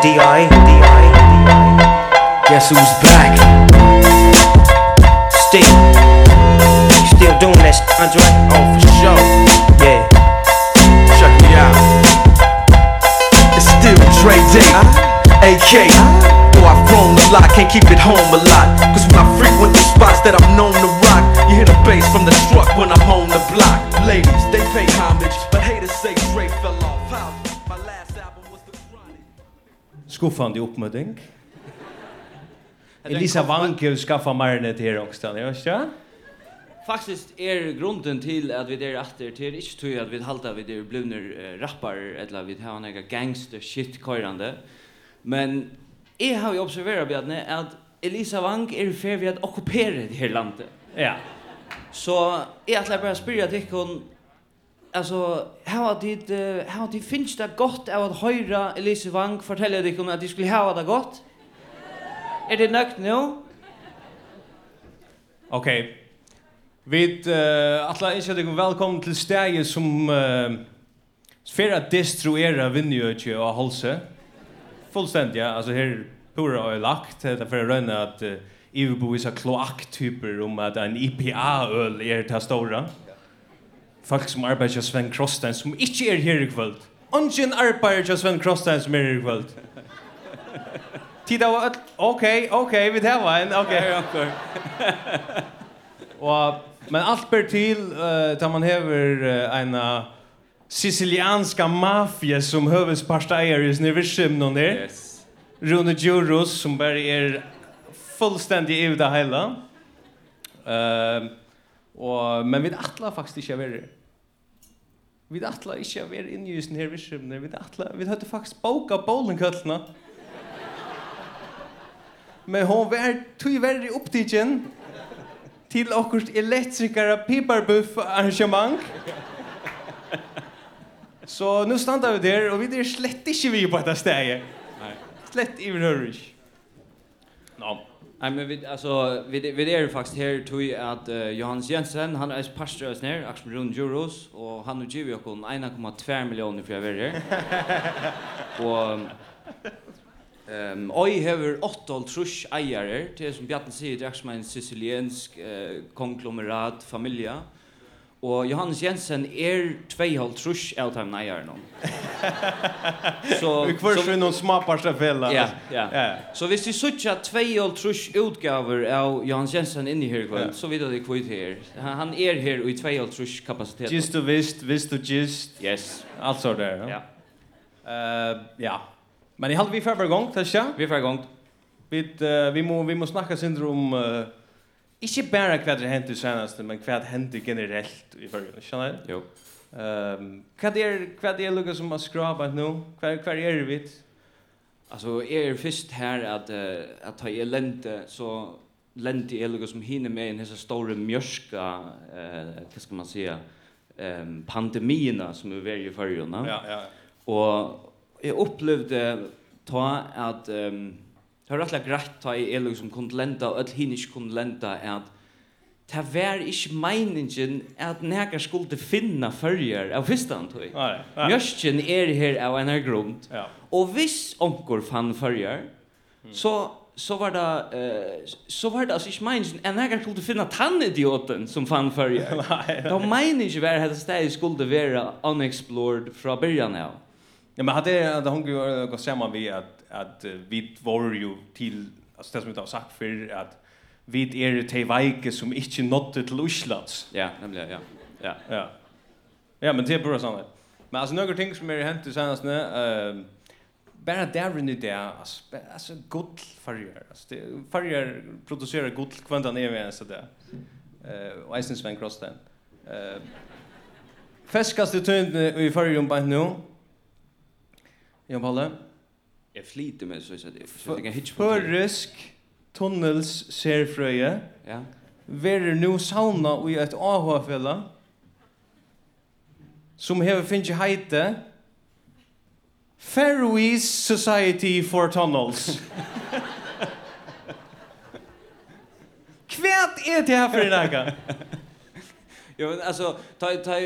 D.I. Guess who's back? Still, still doing that shit, Andre? Oh, for sure, yeah. Check me out. It's still Dre Day, a.k.a. Though I've grown a lot, can't keep it home a lot. Cause when I frequent the spots that I'm known to rock You hear the bass from the truck when I'm on the block. Ladies, they pay homage. skuffande uppmöting. Elisa Wankel skaffa här också, Rockstan, vet ja. Faktiskt är grunden till att vi där efter till inte tror att vi halta vi där blunner rappar eller vi har några gangster shit körande. Men jag har ju observerat Bjarne att Elisa Wang är för vi att ockupera det här landet. Ja. Så jag att bara spyrja till hon alltså how har det har det finns det gott av att höra Elise Wang fortälja dig om att du skulle ha det gott. Är det nökt nu? Okej. Okay. Vi uh, alla är dig välkommen till stäget som uh, för att destruera vinjötje och halse. Fullständigt, ja. Alltså här pura har lagt det för att röna att uh, EU-boisa kloaktyper om att en IPA-öl är det här stora. Ja folk som arbeider hos Sven Krostein som ikke er her i kvöld. Ungen arbeider hos Sven Krostein som er her i kvöld. Tida var öll, ok, ok, vi tar var en, ok. Og, men alt ber til uh, da man hever uh, en sicilianska mafia som hövesparsteier i snivirsimnon der. Yes. Rune Djurus, som bare er fullstendig i det hele. Uh, og, men vi atla faktisk ikke å være Vi atla ikkje av i innjusen her visskrimne. Vi atla, vi høyde faktisk boka bowlingkøllene. Men hon var tog verre opptidgen til okkurs elektrikara piparbuff arrangement. Så nu standa vi der, og vi er slett ikkje vi på dette steget. Slett i vi hører ikkje. Nå. No. Nej men vi alltså vi vi är faktiskt här tog att uh, Johannes Jensen han är pastor hos ner Axel Rund Juros och han har Givi oss 1,2 miljoner för jag vet här. och ehm um, oj har 8 trusch eiere till som Bjarten säger det är som en siciliansk uh, konglomerat familja. Og Johannes Jensen er 2,5 av dem neier nå. Så vi kvørs vi noen smaparste fella. Ja, ja. Så hvis vi sutja 2,5 utgaver av Johannes Jensen inni her kvöld, så vidar det kvitt her. Han er her i 2,5 kapacitet. Gist du vist, visst du gist. Yes. Allt så där. Ja. Uh, ja. Men i halv vi förra gång, tänkte jag. Vi förra gång. Vi, uh, vi, må, vi må snacka syndrom... Uh, Ikke bare hva det hendte senest, men hva det hendte generelt i førgen, skjønner jeg? Jo. Um, hva det er, hva det er lukket som har skrabat nå? Hva, hva er det vidt? Alltså är er först här att uh, att ta i lente så lente är lugg som hinner med en här stora mjörska eh uh, vad ska man säga ehm um, pandemierna som är väldigt förrjuna. Ja, ja. Och jag upplevde ta att ehm um, Det var rettelig greit ta i Elug liksom kunne lenda, og alle hinn ikke kunne lenda, at det var ikke meningen at nekker skulle finna følger av fyrstand, tog. Mjørsken er her av en her grund. Ja. Og hvis onker fann følger, mm. så så var det eh så var det alltså ich meningen en nägar skulle finna tann idioten som fann för. Nej. Då menar jag väl det stället skulle vara unexplored från början av. Ja, men hade det hon gått gå samman vi att att vi var ju till alltså det som jag har sagt för att vi är te veike som inte nådde till Uslands. Ja, nämligen ja. Ja. Ja. Ja, men det är bara sånt. Men alltså några ting som är hänt i senaste ehm bara där inne där alltså gott färger. Alltså det färger producerar gott kvantan är vi så där. Eh och Eisenstein cross. Eh Färskaste i tøyndene i fyrrjum på nu, Ja, Palle? Jag flyter med så att jag det. en hitch på. Förrysk tunnels serfröje. Ja. Verer nu sauna i et AH-fella som hever finnje heite Faroese Society for Tunnels. Kvært er det her for en akka? Jo, men altså, ta, ta,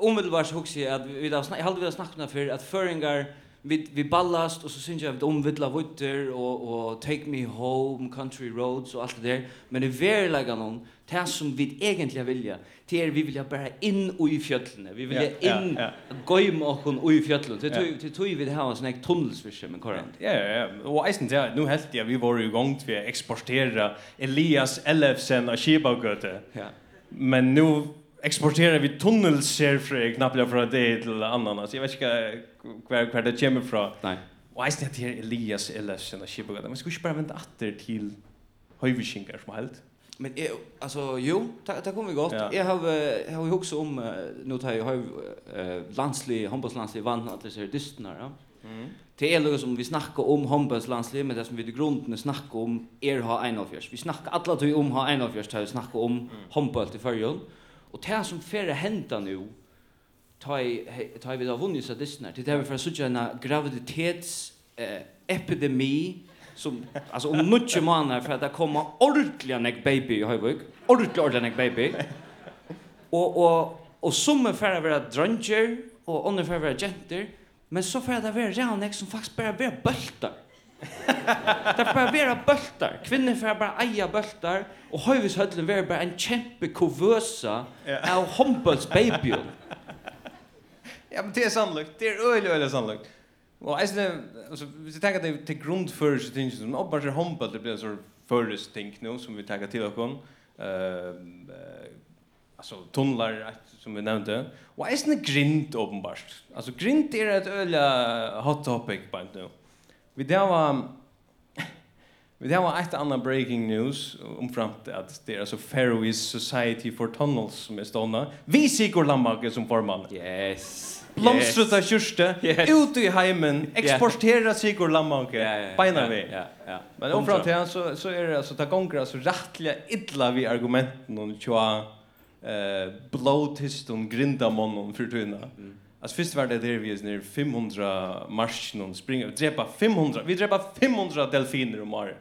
umiddelbart så husker jeg at vi da, jeg halde vi da snakket om at føringar vi vi ballast och så syns jag om vittla vutter och och take me home country roads och allt det där men det är lägga någon det som vi egentligen vilja det är vi vilja bara in i fjällen vi vilja in gå im och och i fjällen det tror det tror vi det har en sån här tunnelsvision men korrekt ja ja och isen där nu helt ja vi var ju igång till exportera Elias Elfsen och Sheba Göte ja. Men nu exporterar vi tunnelser från knappt från det till annan jag vet inte kvar kvar det kommer från nej Och jag snett här Elias eller såna skibbar. Man skulle ju bara vänta åter till höjvishingar som helt. Men jag, alltså jo, det det kommer gott. Ja. Jag har jag har ju också om nu tar jag har landslig handbollslandslig vann att det är dystnar, ja. Mm. Det är något som vi snackar om handbollslandslig, men det som vi i grunden snackar om är ha 1 Vi snackar alla tog om ha 1 av Vi snackar om handboll till förrjun. Mm Og det som fer henta nu, ta i vi da vunnit seg disse her, det er vi for å sutja en graviditetsepidemi, som, altså om nutje måneder for at det kommer ordentlig enn baby i Høyvøk, ordentlig ordentlig enn baby, og, og, og summe fer å være drønger, og ånden fer å være jenter, men så fer det å være som faktisk bare være bøltar. Det bara vara bultar. Kvinnor får bara eja bultar och höjvis höllen vera bara en kämpe kovösa av Humbles baby. ja, men det är sannolikt. Det är öjligt, öjligt sannolikt. Och alltså, alltså, vi tänker att det är till grund för sig ting som uppbar sig Humble, det blir en sån förrest ting nu som vi tänker till oss. Uh, uh, alltså tunnlar som vi nevnte. Og eisen er grint, åpenbart. Altså, grint er et öjligt hot topic på en nu. Vi det var Vi det var ett annat breaking news om framt att det är så Faroes Society for Tunnels som är stående. Vi Sigurd Landmarke som formann. Yes. Blomstrut av kyrste, yes. ut i heimen, exportera Sigurd Landmarke, ja, ja, beinar vi. Ja, ja, Men om framt här så, så är det alltså, ta gånger alltså rättliga illa vi argumenten om tjoa eh, blåtiston grindamånden för tunna. Mm. Alltså först var det där vi är ner 500 marsch någon springer och dräpa 500. Vi dräpa 500 delfiner om året.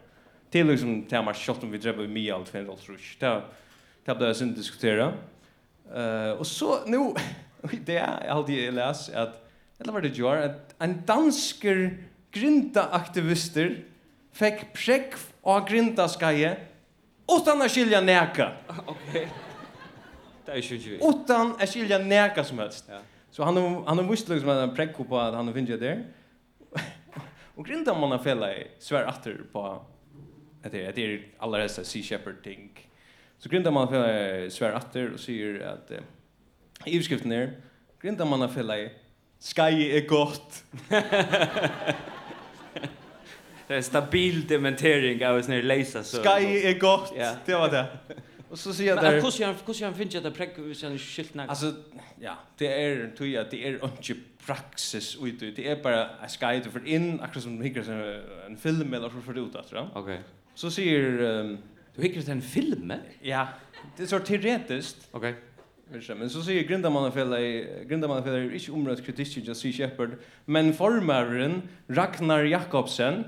Till liksom tema shot om vi dräpa med allt för en rush. Det det blev sen diskutera. Eh och så nu det är alltid läs att eller var det gör att en dansker grinta aktivister fick präck och grinta skaje utan att skilja näka. Okej. Det är ju ju. Utan att skilja näka som helst. Ja. Så han han har visst liksom en präck på att han har funnit där. Och grinda man har fälla i svär åter på att det är alla dessa sea shepherd ting. Så grinda man fälla i svär åter och säger att i utskriften är grinda man har fälla i sky är gott. Det är stabil dementering av sin läsa så. Sky är gott. Det var det. Och så säger jag där. Men hur ska hur ska han finna det präck hvis han skilt när. Alltså ja, det är tror jag det är inte praxis ut det är bara en skyde för in akkurat som hickar en film eller för ut att va. Okej. Så säger um, du hickar en film? Ja. Det är så teoretiskt. Okej. Men så säger Grindamannafella i Grindamannafella är inte området kritisk just Sea Shepherd men formaren Ragnar Jakobsen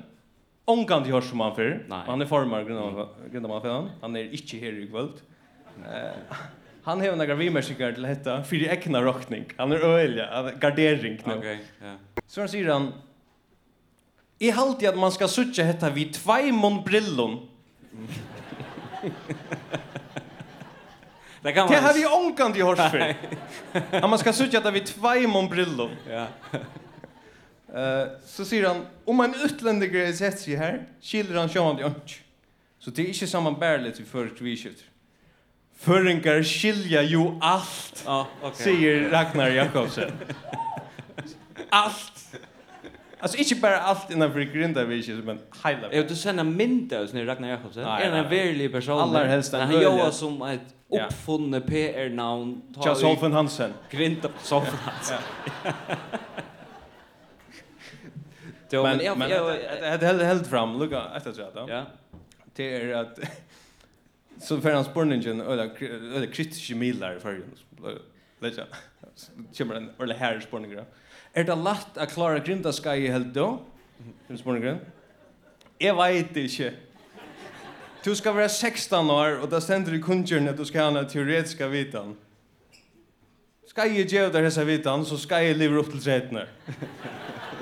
Ongan hörs som han før. Han er formar grunn av han. Han er ikke her i kväll. Uh, han har några vimersikar til detta. Fyri ekna rockning. Han er öliga. Gardering. No. Okay, yeah. Så han han, I halte at man skal sutja hetta vi tveimon brillon. Det kan man. Det har vi ongan til hos för. man ska sutja hetta vi tveimon brillon. Ja. Eh, så sier han, om en utländiger är sett sig här, skiljer han sjåan det. Så det är inte samma bärligt vi för kviskifter. Förringar skilja ju allt, ah, okay. säger Ragnar Jakobsen. allt. Alltså inte bara allt innan för grinda vi men hela. Jag du sända en minta hos när Ragnar Jakobsen. Är en verklig person. Alla helst en. Han som ett uppfunne PR-namn. Tja, Solfen Hansen. Grinda Solfen Hansen. Jo, men jag jag det helt fram. Lucka efter så där. Ja. Det är att så för han spårningen eller eller kritisk milar för ju. Lägga. Kommer en eller här spårningen. Är det lätt att klara grinda ska i helt då? Den spårningen. Jag vet inte. Du ska vara 16 år och då ständer i kundjörn att du ska ha den teoretiska vitan. Ska jag ge dig dessa vitan så ska jag leva upp till 13 år.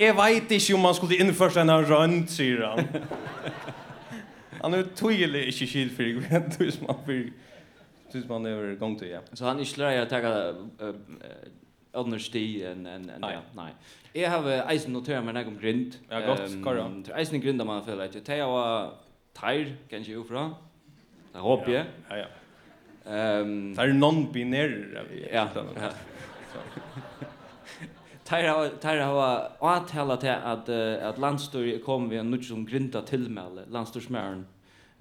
Jeg vet ikke om man skulle innførst en av rønt, sier han. han er tydelig ikke skilt for ikke, men du som han for Tusen man er gång til, ja. Så han är slöja å ta Anders D en en en ja. nei. Jeg har eisen noteret meg någon grind. Ja, gott. Korrekt. Til eisen grind man føler att Det var tær kan ju ufra. Det håper jeg. Ja, ja. Ehm. Um, er non binär. Ja. ja. Tær hava avtala til at at landsstyr kom vi en sum grinta tilmæli. Landsstyrsmæren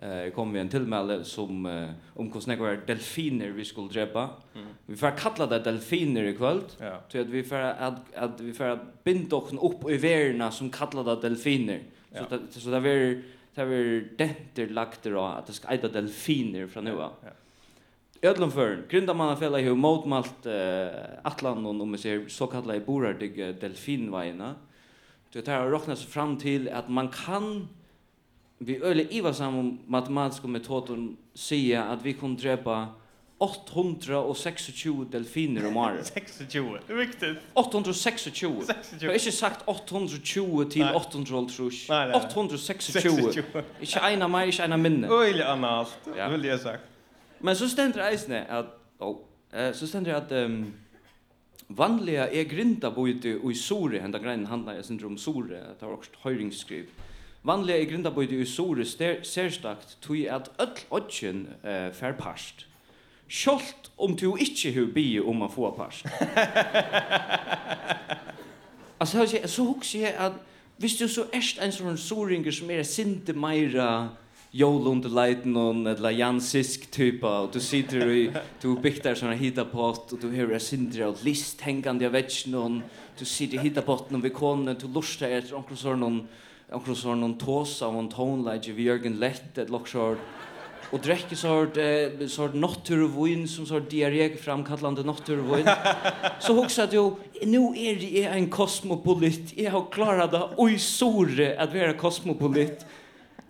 eh kom við ein tilmæli om um kos var delfiner vi skulle drepa. Vi fer kalla det delfiner i kvöld. Så at vi fer at at vi fer at binda oss upp i verna som kallar det delfiner. Så det så det ver det ver denter lagt á at det ska äta delfiner från nu. av. Ja. Ödlum förn, Grindamannafellet har motmalt uh, Atlanton om man ser så kallade borardiga delfinvajna. Det här har fram till att man kan vi öle iva sam matematiska metoden säga att vi kan dräpa 826 delfiner om året. 26, det är viktigt. 826. Jag har inte sagt 820 till 800 Nej, 826. Inte ena mer, inte ena minne. Öjlig annars, det vill jag sagt men så stendur eisne at oh, eh, så stendur at um, vanliga er grinda boite i sore henda grein handlar jeg syndrom sore det var også høyringsskriv. vanliga er grinda boite i sore särstakt tui at öll odchen eh fer parst. Sjolt om du ikkje hu bi om man får past. alltså så hugsi jeg at hvis du så erst en sånn soringer som er sinte meira Jolund Leitnon eller Jansisk typa och du sitter i du biktar såna hita pot och du hör Sindra och list hängande av vägen och du sitter i hita botten och vi kommer du lustar efter onkel Sörnon onkel Sörnon tåsa och en tonlage vi Jörgen Lett ett lockshort och dricker så eh, det naturvin som sort har diarré framkallande naturvin så huxar du nu är det en kosmopolit. Jag har klarat det oj sore att vara kosmopolit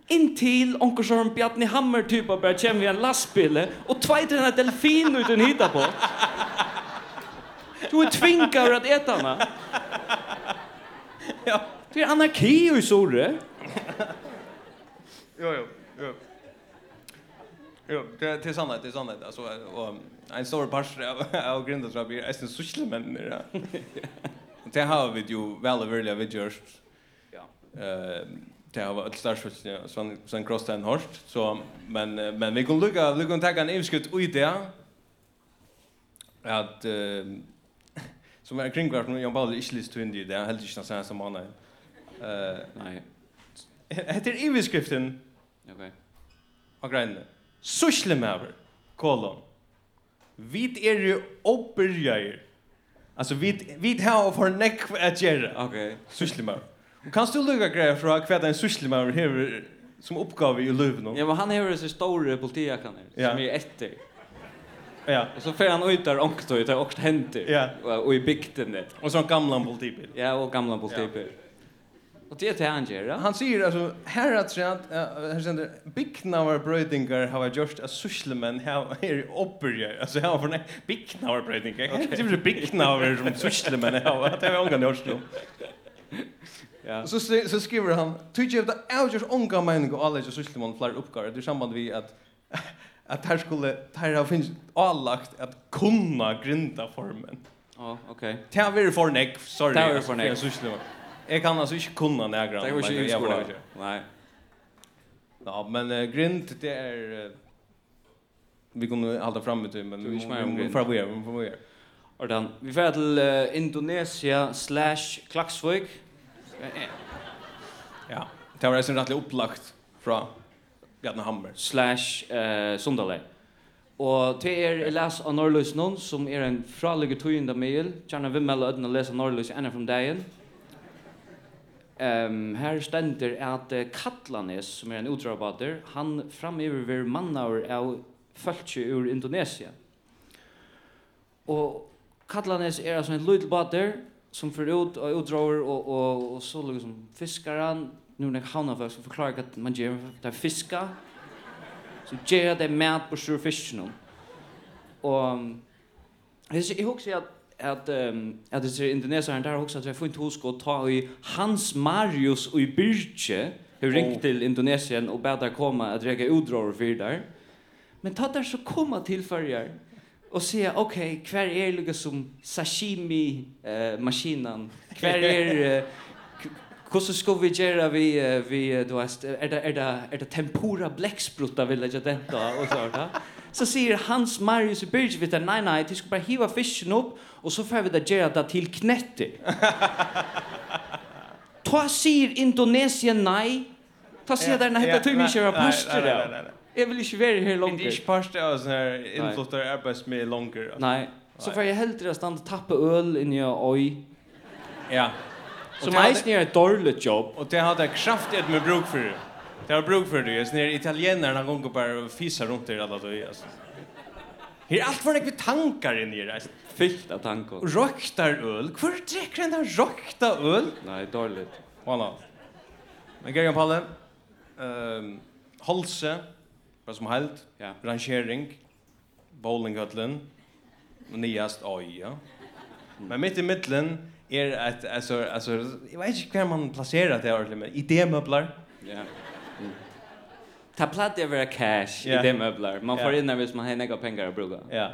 inntil onkur som Bjarni Hammer typa av bara kommer vi en lastbil och tvajter en delfin ut en hitta på. Du är tvinkar att äta henne. Ja. Det är anarki i sore. jo, jo, jo. Jo, det det är sant det är sant alltså och en stor parser av av grundet så blir det sociala män där. Det har vi ju väl överliga vi görs. Ja. Ehm det har varit starkt sån sån sen Crosstown Horst så men men vi kan lucka vi kan ta en inskott ut där att eh som är kring vart nu jag bara inte lyssnar in det där helt inte sen som han eh nej. heter i okej. Och grejen suslemäver kolon. Vit är ju oppbörjar alltså vit vit har för neck att göra okej. Suslemäver Och kan du lukka greia fra hva en sysselmann hever som oppgave i løven? Ja, men han hever disse store politiakaner ja. som är ett Ja. Och så får han ut där och då ute och händer ja. och i bikten det. Och så gamla politibil. Ja, och gamla politibil. Ja. Och det är han gör. Han säger alltså här att säga att här sänder biknavar brödingar har just a syssleman här här uppe alltså här för biknavar brödingar. Det är ju biknavar som syssleman här. Det har jag ångat just. Ja. Och så så skriver han, "Tycker jag att jag just onka mening och alla just man flyr uppgår det samband vi att att här skulle här har finns allagt att kunna grinda formen. Ja, okej. Det är väl för neck, sorry. Det är för neck. Jag kan alltså inte kunna några. Det var ju skola. Nej. Ja, men uh, grind det är uh, vi kunde hålla fram med det men vi måste ju för vi för vi. Och då vi får till uh, Indonesia/Klaxvik. Ja, det var resten rettelig opplagt fra Bjarne Hammer. Slash eh, Sundale. Og til er jeg les av Norrløs noen, som er en fralige tøyende mail. Gjerne vi melder øden å lese Norrløs ene fra dagen. Um, her stender at uh, Katlanes, som er en utrabater, han framöver mannar av fölkje ur Indonesia. Og Katlanes er altså en lydel bater, som för ut och utdrar och och och så liksom fiskaren nu när han har så förklarar att man ger där fiska så ger det mat på sur fisken och jag husar att att um, att det är indonesaren där också att jag får inte huska ta i Hans Marius och i Birche hur ringt til till Indonesien och bäda komma att rega utdrar för där men tatt där så komma till förjar och se ok, okay, kvar är som sashimi eh maskinen. Kvar är Hur ska vi göra vi vi då är det är det är det tempura bläckspruta vill jag detta och så där. Så säger Hans Marius Birgvit att nej nej, det ska bara hiva fisken upp och så får vi det göra det till knätte. Ta sier Indonesien nej. Ta sier där när heter tur vi köra pastor. Jeg vil ikke være her langer. Det er ikke parst av sånne her innflottere arbeidsmiddel langer. Nei. Så får jeg heldre å stande og tappe øl inni av øy. Ja. Som eisen er et dårlig jobb. Och det hade jeg kraftighet med bruk för det. Det har bruk för det. Jag ser italienarna snir italienerne gonger bare runt det alla då. Alltså. Her är allt för mycket tankar in inni her. Fyllt av tankar. Röktar öl. Hvor dricker den där røkta öl? Nei, dårlig. Voilà. Men Gergan Palle, um, Holse, Vad som helst. Ja, rangering. bowlinghöllen, och Nyast oj, ja. Men mitt i mittlen är att alltså alltså jag vet inte hur man placerar det ordentligt men idémöbler. Ja. Ta platt över cash yeah. idémöbler. Man får ja. in när vis man har några pengar att bruka. Ja.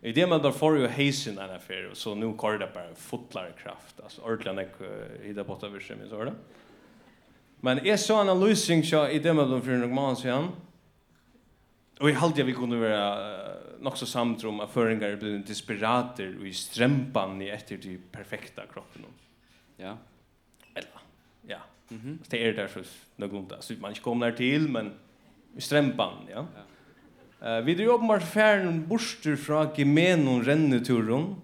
Idémöbler får ju hasen den affär så nu kör det bara fotlar kraft alltså ordentligt hitta bort över sig så är det. Men är så analysing så idémöbler för någon man sedan, igen. Och halte jeg vi kunde vara nok så samt om att er blir desperater och i strempan i etter de perfekta kroppen. Ja. Eller, ja. Mm -hmm. Det är där så någon där. Så man ikke kommer till, men i strempan, ja. ja. Uh, vi drar upp med färden borster fra gemenon renneturen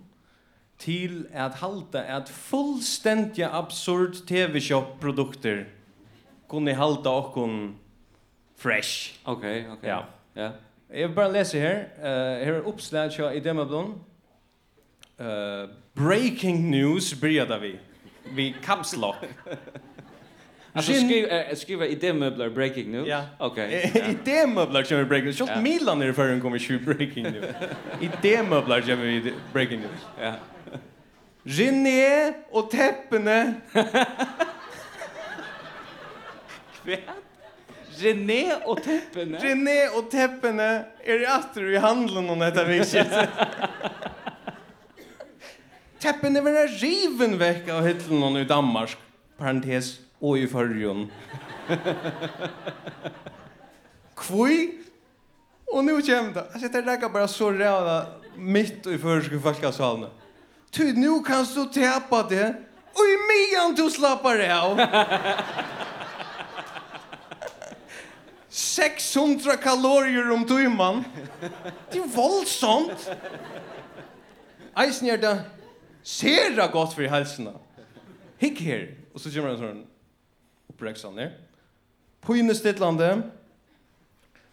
till at halta att fullstendig absurd tv-shop-produkter kunne halta och fresh. Okej, okay, okej. Okay. Ja. Ja. Jeg vil bare lese her. Uh, her er oppslag i Demablon. Uh, breaking news bryr vi. Vi kapslock. Alltså skriva skriva möbler breaking news. Ja. Okej. Okay. Idémöbler kommer breaking news. Shot Milan är förrän kommer sju breaking news. Idémöbler kommer breaking news. Ja. Rinne och teppene. Kvärt. René og teppene. René og teppene er i atter i handelen om dette vikskiftet. teppene vera riven vekk av hyllene i Danmark, parentes, og i fyrrjon. Kvoi? Og nu kjem det. Altså, det rækka bara så rævla mitt i fyrrske folkasalene. Ty, nu kan du tepa det, og i mian du slappar av. 600 kalorier om timen. Det er voldsomt. Eisen er det sera godt for helsene. Hikk her. Og så kommer det en sånn oppreksan her. Pynestidlande.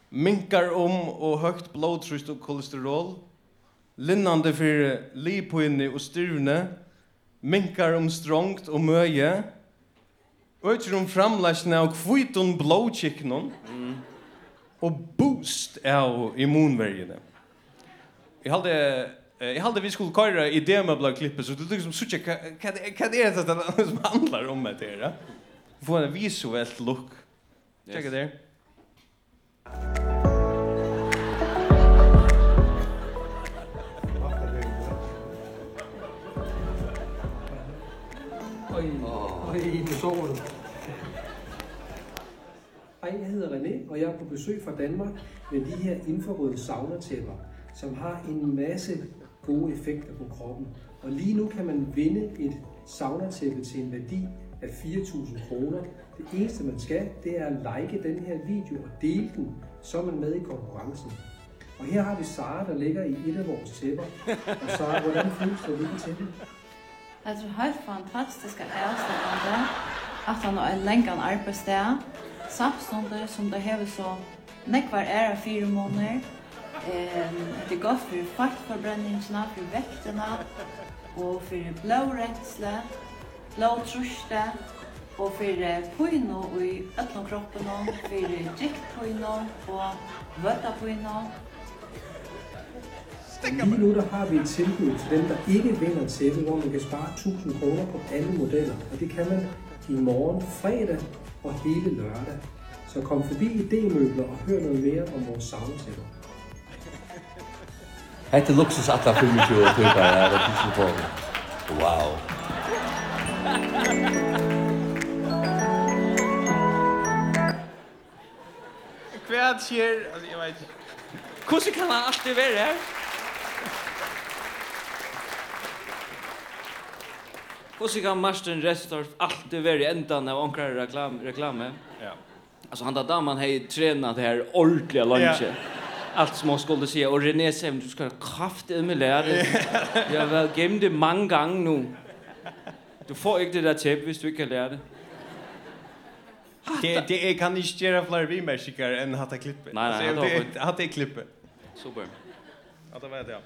Minkar om og høgt blodtrykk og kolesterol. Linnande for lipøyne og styrne. Minkar om strongt og møye. Vøtjer om framlæsene av kviton blåkiknon og boost av immunvergene. Jeg halde, jeg halde vi skulle køyre i det med blå klippet, så du liksom sutja, hva er det som handlar om det her? Få en visuelt look. Check it there. Oj, oi, oj, oj, Hej, jeg hedder René, og jeg er på besøg fra Danmark med de her infrarøde saunatæpper, som har en masse gode effekter på kroppen. Og lige nu kan man vinde et saunatæppe til en værdi af 4.000 kroner. Det eneste man skal, det er at like den her video og dele den, så er man med i konkurrencen. Og her har vi Sara, der ligger i et af vores tæpper. Og Sara, hvordan føles det lige til det? Jeg tror helt fantastisk at jeg er. At han har en længere arbejdsdag samstundet som det hever så nekvar æra fire måneder. Ehm, det er godt for faktforbrenningsna, for vekterna, og for blårensle, blåtruste, og for og i ötlom kroppen, for driktpyno og vøttapyno. Lige nu der har vi et tilbud til dem, der ikke vinder tæppe, hvor man kan spare 1000 kroner på alle modeller. Og det kan man i morgen fredag og hele lørdag. Så kom forbi idémøbler og hør noget mere om vores samtaler. Hette luksus atla 25 år tøyta, ja, det er tusen på. Wow. Kvært skjer, altså jeg vet ikke. Hvordan kan han alltid være her? Hvordan kan Marsten Restorff alltid være i enden av omkring reklam reklame? Ja. Alltså han där damen har tränat det här ordentliga lunchen. Allt som hon skulle säga. Och René säger, du ska ha kraft med lära. Jag har varit det många gånger nu. Du får inte det där tjepp hvis du inte kan lära det. Det, det er, kan ikke gjøre flere fler enn hatt jeg klippet. Nej, hatt jeg klippet. Super. Hatta vet jag.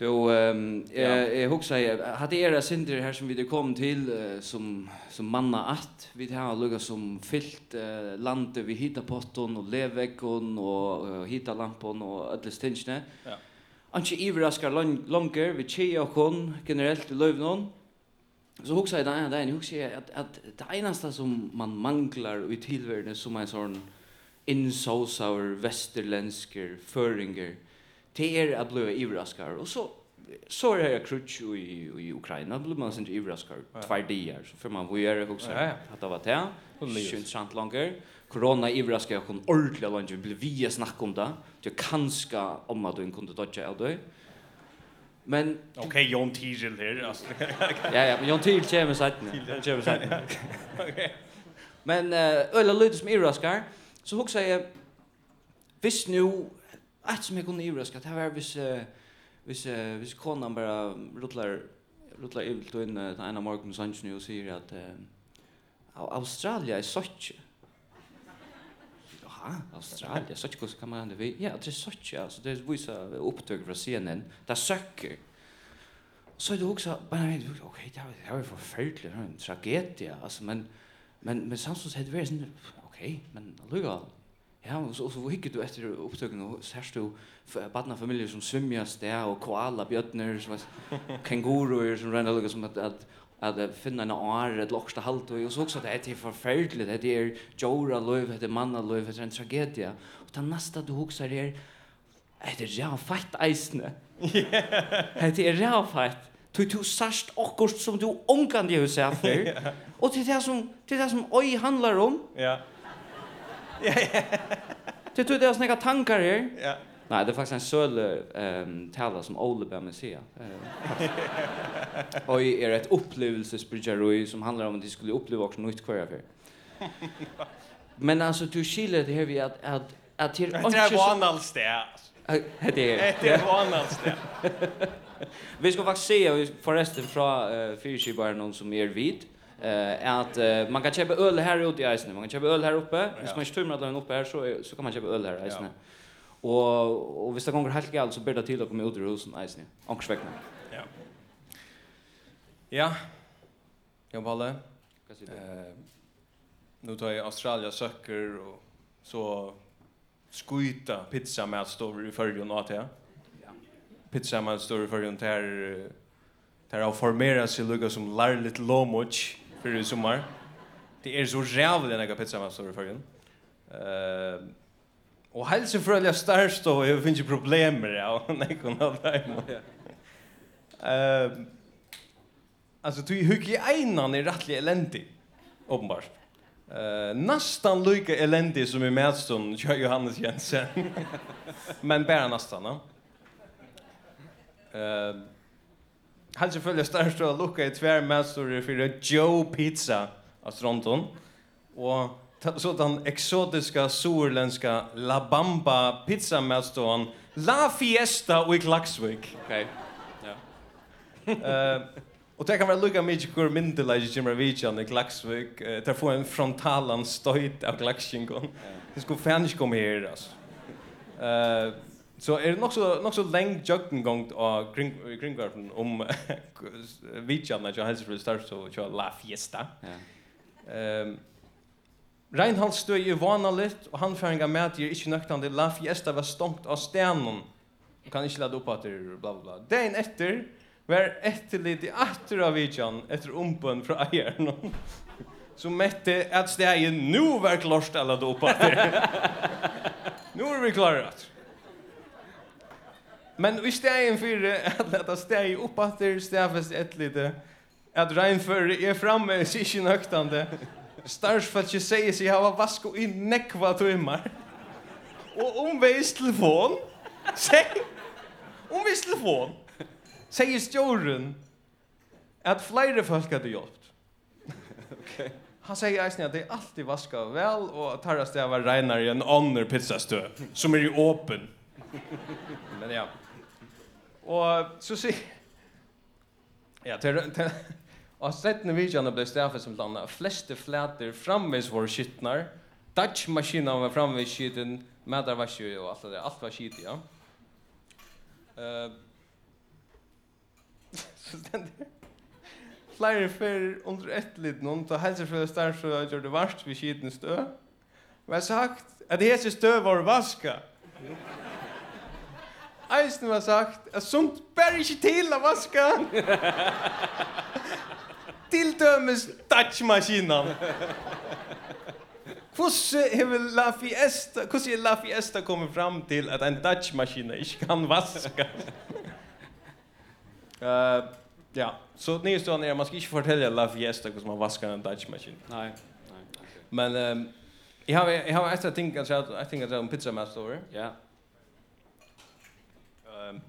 Så ehm eh hugsa jag hade era synder här som vi det kom till uh, som som manna att vi det har lugga som fyllt uh, landet vi hittar potton och levekon och uh, hittar lampon och alla stinchne. Ja. Anki ivraskar longer vi tjej och kon generellt i lövnon. Så hugsa jag där där hugsa jag att att det enaste som man manglar i tillvärlden som en sån insousar västerländsker föringer. Mm det är att bli ivraskar, och så så är det krutch i i Ukraina. Blir man sen överraskad två dagar. Så för man vad gör också att det var det sjunt sant längre corona överraskar kon ordentligt långt blir vi att snacka om det det kanske om att du kunde dodge eller Men okej okay, Jon Tigel här alltså. ja ja, men Jon Tigel kommer sagt. att. Kommer sagt. Okej. Men eh uh, ölla lite som överraskar så hugsa jag visst nu ett som jag kunde överraska det var vis vis vis konan bara rullar rullar ut och in den ena morgonen sen nu och säger att Australien är såch. Ja, Australia, såch hur kan man det. Ja, det är såch alltså det är vissa upptag från scenen. Där söker. Så är det också bara okej, okay, det var förfärligt, en tragedi alltså men men men samtidigt hade det varit okej, men lugnt Ja, og så, og så hikker du etter opptøkken, og sørst du badnafamilier som svimmer sted, og koala, bjøtner, kenguruer som renner lukket som at, at at finna en ar, et loksta halt, og så også at det er forferdelig, det er jora løyv, det er manna løyv, det er en tragedia. Og det neste du husker er, det er rea feit eisne. Det er rea feit. Du du sast akkurat som du omkandi hos jeg før. Og det er det som, det er det som oi handlar om. Ja. Yeah. Ja, tror det är snäcka tankar här? Ja. Nej, det är faktiskt en söl ehm tala som Ole bär med sig. Oj, är ett upplevelsesbridgeroi som handlar om att de skulle uppleva också något kvar för. Men alltså du skiljer det här vi att att att det är inte så annars det. Det är det är annars det. Vi ska faktiskt se förresten från uh, fyrkibaren någon som är vid eh att man kan köpa öl här ute i Eisne, man kan köpa öl här uppe. Om man inte tömmer den uppe här så så kan man köpa öl här i Eisne. Och och hvis det går helt galt så bäddar till att komma ut ur husen isen. Ankrsväckna. Ja. Ja. Jag du? Eh nu tar jag Australien söker och så skuita pizza med står i förrjun och att ja. Pizza med står i förrjun där där har formerat sig lugga som larligt lomoch för i sommar. Det är så jävligt den här pizza man står i förrgen. Eh och helst för alla stars då jag finns ju problem med det och nej kon av det. Eh alltså du hugger einan är rättligt eländig uppenbart. Eh nästan lika eländig som i Mätstun kör Johannes Jensen. Men bara nästan, va? Eh Kanske följer störst och lucka i tvärmässor för Joe Pizza av Stronton. Och så den exotiska surländska La Bamba pizzamästaren La Fiesta och i Klaxvik. Okej. Ja. Eh Och det kan vara lugga mycket kur mindelag i Jimravijan i Klaxvik. Det får en frontalan stöjt av Klaxingon. Det skulle fan inte komma här alltså. Eh Så är det också så lång jogging gång och kring kring garden om vitcharna jag hälsar för start så jag la fiesta. Ja. Ehm Reinhold stod i vanligt och han färinga med att jag inte nöktande la fiesta var stångt av stenen. Kan inte ladda upp att det bla bla. Dagen efter var ett i atter av vitchan efter umpen från eieren. Så mätte att stegen nu var klart upp at. Nu är vi klara. Men i stegen för att leta steg upp att det stafest ett lite, Att regnfører är framme i sikken høgtande, starsfalt ikke sier seg hava vasko i nekva timmar. Og omveis telefon, säg, seg, omveis telefon, sier stjåren Att flera folk hade hjälpt. Okej. Han säger eisen att det är alltid vaska väl och at tarra steg var regnar i en ånder pizzastö. som är ju åpen. Men ja. Og så sier Ja, til, til, og stettene vidjene ble stafet som landa. Fleste flæter framvis våre skytnar. Dutch-maskina var framvis skytten, medar var skyt og alt det der. Alt var skyt, ja. Uh, så den Flere fer under ett lit någon ta hälsa för stær så gjør det varst vi skytten stö. Vad sagt Det här stö var vaska eisen var sagt at sunt bär inte till att vaska. till dömes touchmaskinen. Hvordan har La Fiesta, hvordan er La Fiesta kommet fram til at en touchmaskina ikke kan vaska. uh, ja, så nyestående er, at man skal ikke fortelle La Fiesta hvordan man vaskar en touchmaskin. Nei, nei. Men um, jeg har, jeg har etter ting at jeg har ting at jeg har en pizza master over. Ja. Yeah.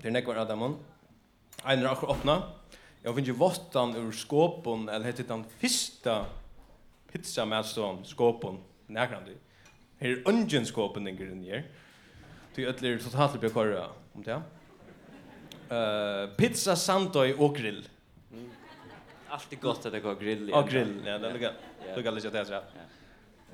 Det är nekvar Adamon. Einer akkur åpna. Jeg finner vottan ur skåpon, eller hette den fyrsta pizza med sån skåpon, nærkant i. Her er ungen skåpon inger inn her. Du ødler totalt blir korra om det. Uh, pizza, sandoi og grill. Mm. Alltid gott att det går grill. Og grill, ja, det er lukka. Lukka litt det er. Ja.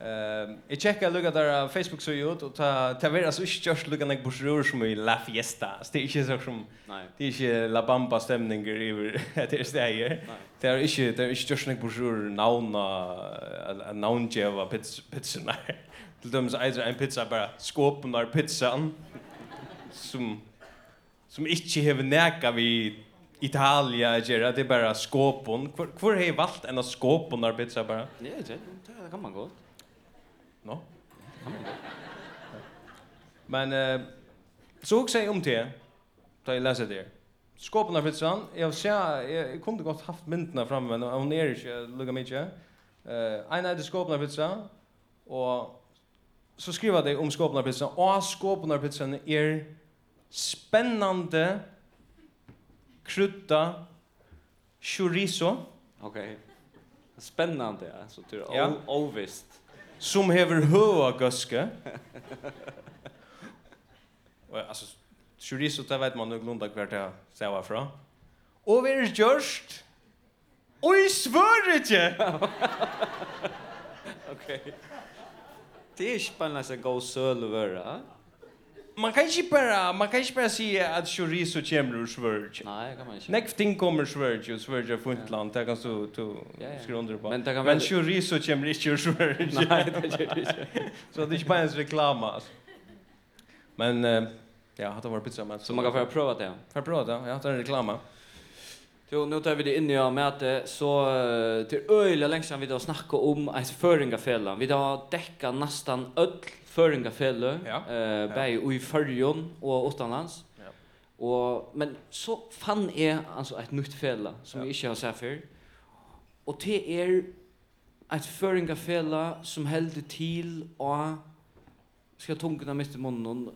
Ehm, jag checkar lucka där Facebook så ut och ta ta vara så just lucka när bursror som i La Fiesta. Det är inte så som Nej. Det är inte La Bamba stämning över det är det här. Det är inte det är inte just när bursror nauna naunje av pizza. Till dem så är en pizza bara skåpen där pizzan som som inte har näka vi Italia gera det bara skåpon. Kvar har valt en av skåpon där pizza bara. Nej, det kan man gott no? Men eh, så hugsa jeg om det, da jeg leser det. Skåpen av Fritzan, jeg, jeg, jeg kunne godt haft myndene framme, men hun er ikke lukka mykje. Eh, en er det skåpen av Fritzan, og så skriver jeg om skåpen av Fritzan, og skåpen av Fritzan er spennende krydda chorizo. Okej. Okay. Spännande alltså tur ja. ovist som hever høa gøske. Og altså, chorizo, det vet man jo glunda hver til ser var fra. Og vi er gjørst, og jeg svør ikke! ok. Det er ikke bare en god søl å være, ha? man kan ikke bara man kan ikke bara si at chorizo kommer ur Sverige. Nej, kan man inte. Nekv ting kommer ur Sverige och Sverige är ett land där kan så to skriva under på. Men, det kan Men chorizo kommer ikke ur Sverige. Nej, det gör det inte. Så det er ikke bare ens reklam altså. Men ja, det var pizza men så man kan få prova det. Får prova det. Ja, det är en reklam. Jo, nu tar vi det in i och med att så till öjla länge vi då snackar om ett föringarfällan. Vi då däckar nästan öll Føringafellu, ja. eh, bare i Førjon og Åttanlands. Ja. Og, men så fann jeg altså, ett nytt felle som ja. vi ikke har sett før. Og det er et Føringafelle som helder til å skal tungene mitt i munnen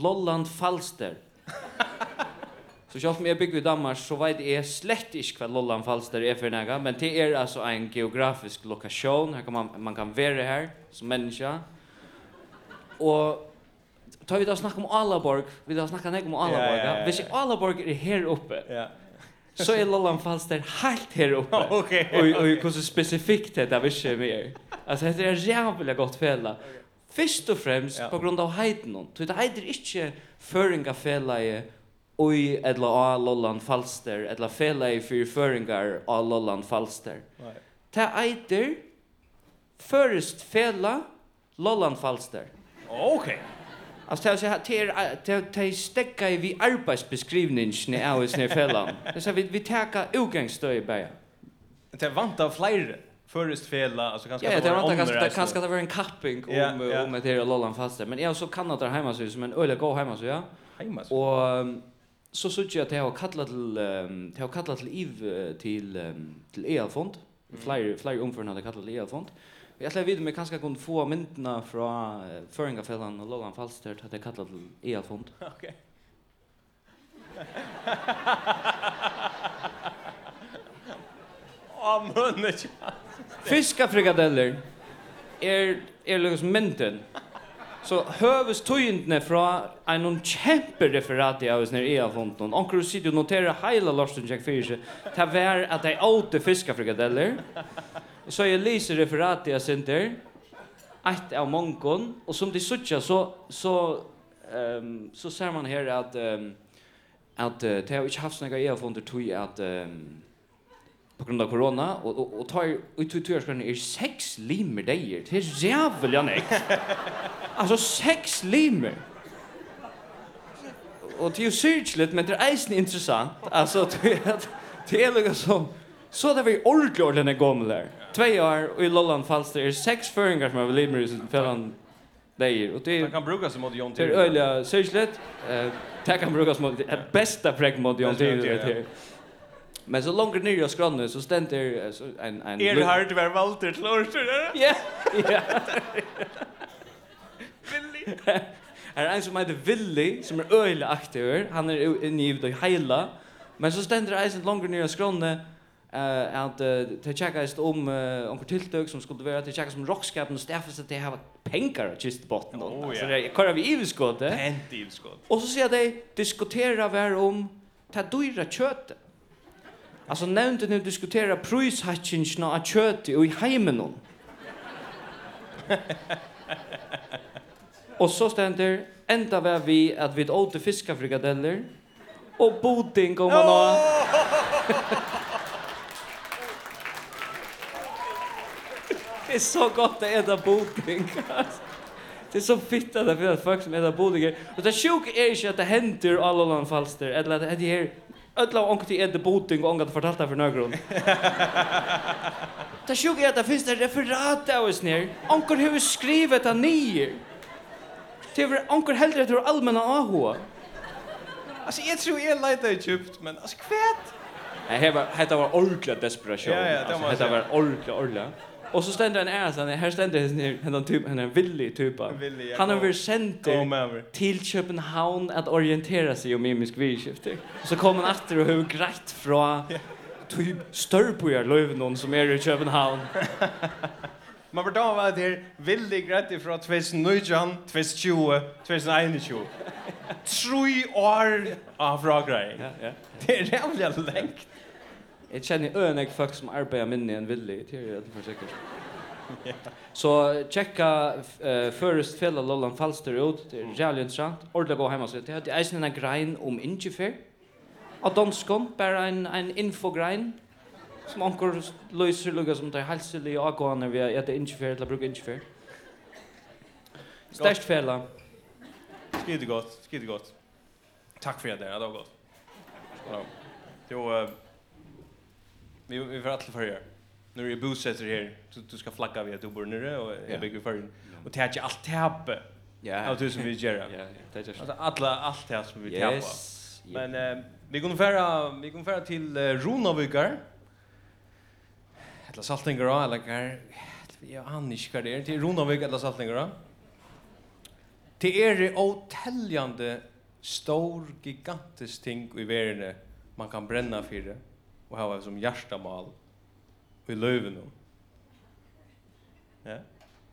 Lolland Falster. så selv om jeg bygger i Danmark, så vet jeg slett ikke hva Lolland Falster er for nega, men det er altså en geografisk lokasjon, her kan man, man kan vere her som menneske, Og tar vi da snakk om Alaborg, vi da snakka nek om Alaborg, ja, ja, ja, hvis Alaborg er her oppe, ja. så er Lollan Falster helt her oppe. okay. Og, og så spesifikt det er ikke mer. Altså, det er jævlig godt fela. Først og fremst ja. på grunn av heiden hon. Det heider ikke føringa fela oi edla a Lolland Falster, edla fela i fyr føringar a Lolland Falster. Right. Det heider først fela Lolland Falster. Okej. Alltså det här till till till stäcka i vi arbetsbeskrivningen av oss när fällan. Det så vi vi tar utgångsstöd i bäja. Det vant av fler förrest fälla alltså kanske Ja, det vant kanske det kanske det var en kapping om om det här lollan fasta, men jag så kan det hemma så som en öle gå hemma så ja. Hemma så. Och så såg jag att jag har kallat till jag har kallat till Eve till till Elfond. om för när hade kallat till Elfond. Mm Vi ætla við med kanska kunne få myndina frá Føringafellan og Logan Falster til at jeg kallet til EA-fond. Ok. Å, munne. Fiskafrikadeller er, er lukkes mynden. Så høves tøyndene fra en noen kjempereferat i av oss nere EA-fonden. Onker du sitter og noterer heila Larsen Jack Fyrsje, ta vær at de åte fiskafrikadeller så jeg lyser referatet jeg sender, ett av mongon, og som de sutja, så, så, um, så ser man her at, um, at uh, det har ikke haft snakka jeg har funnet tog at um, på grunn av korona, og, og, og tar ut i tøyerskrann er seks limer deier, det er jævlig han ikke. altså, seks limer. Og det er jo syrtligt, men det er eisen interessant. Altså, det er, det er liksom, så så det vi ordentlig ordentlig gommel der två år och i Lolland Falster är sex föringar som har väl limer i sin fällan där Och det man kan bruka brukas mot Jon Tyr. Det är öliga särskilt. Det kan brukas mot det bästa präck mot Jon till det här Men så långt ner i skrannet så ständer en... en är det här det var Walter till årstur? Ja, ja. Billy. Här är en som heter Willy som är öliga aktiv. Han är inne i Heila. Men så ständer det en långt ner i skrannet eh att det checkas om om för tilltag som skulle vara till checkas om rockskapen och stäffas att det har pengar just botten då så det kallar vi i eh? Pent ivskott och så säger de diskutera var om ta dyra kött alltså nämnde nu diskutera prishachingarna av kött och i hemmen och så ständer ända var vi att vi åt fiskafrikadeller och boding om man har Det är så gott att äta boding. Det är så fitt att det finns folk som äter bodingar. Och det sjuka är inte att det händer alla land falster. Eller att det är ödla och ångt i äter boding och ångt fortalt det för några Det sjuka är att det finns det referat av oss ner. Ångt har skrivit det nier. Det är ångt hellre att det är allmänna AH. Alltså jag tror jag letar i djupt, men alltså kvätt. Nej, det var ordentligt desperation. Ja, ja, det var ordentligt, ordentligt. Och så ständer en är så här ständer det är den typ han är villig typ. Han har varit sänd till Köpenhamn att orientera sig om mimisk vidskifte. Så kommer han efter och hur grejt från typ störbojar löven någon som är i Köpenhamn. Man bør da være der veldig greit tvis 2019, 2020, 2021. Tre år av fragrei. Det är jævlig lengt. Jeg kjenner øen jeg folk som arbeider minne enn villig, det er jeg for sikkert. Så tjekka uh, først fjellet Lolland Falster ut, det er jævlig interessant, ordentlig gå hjemme og. Det er eisen en grein om ingefær, av danskon, bare en, en infogrein, som anker løser lukka som tar helselig avgående ved det ete ingefær, eller bruke ingefær. Størst fjellet. Skidegått, skidegått. Takk for det, det var godt. Skål. Jo, uh, Vi vi för alla för Nu När du bosätter här så du ska flagga vid att du bor nere och jag bygger för och ta inte allt tappe. Ja. Allt det som vi gör. Ja, det är Alltså alla allt det som vi tappar. Men vi kommer färra vi kommer färra till Ronavikar. Eller Saltingar eller kar. Ja, inte är det till Ronavik eller Saltingar. Det är otäljande stor gigantisk ting i världen man kan bränna för det och ha som hjärtamal i löven då. Ja.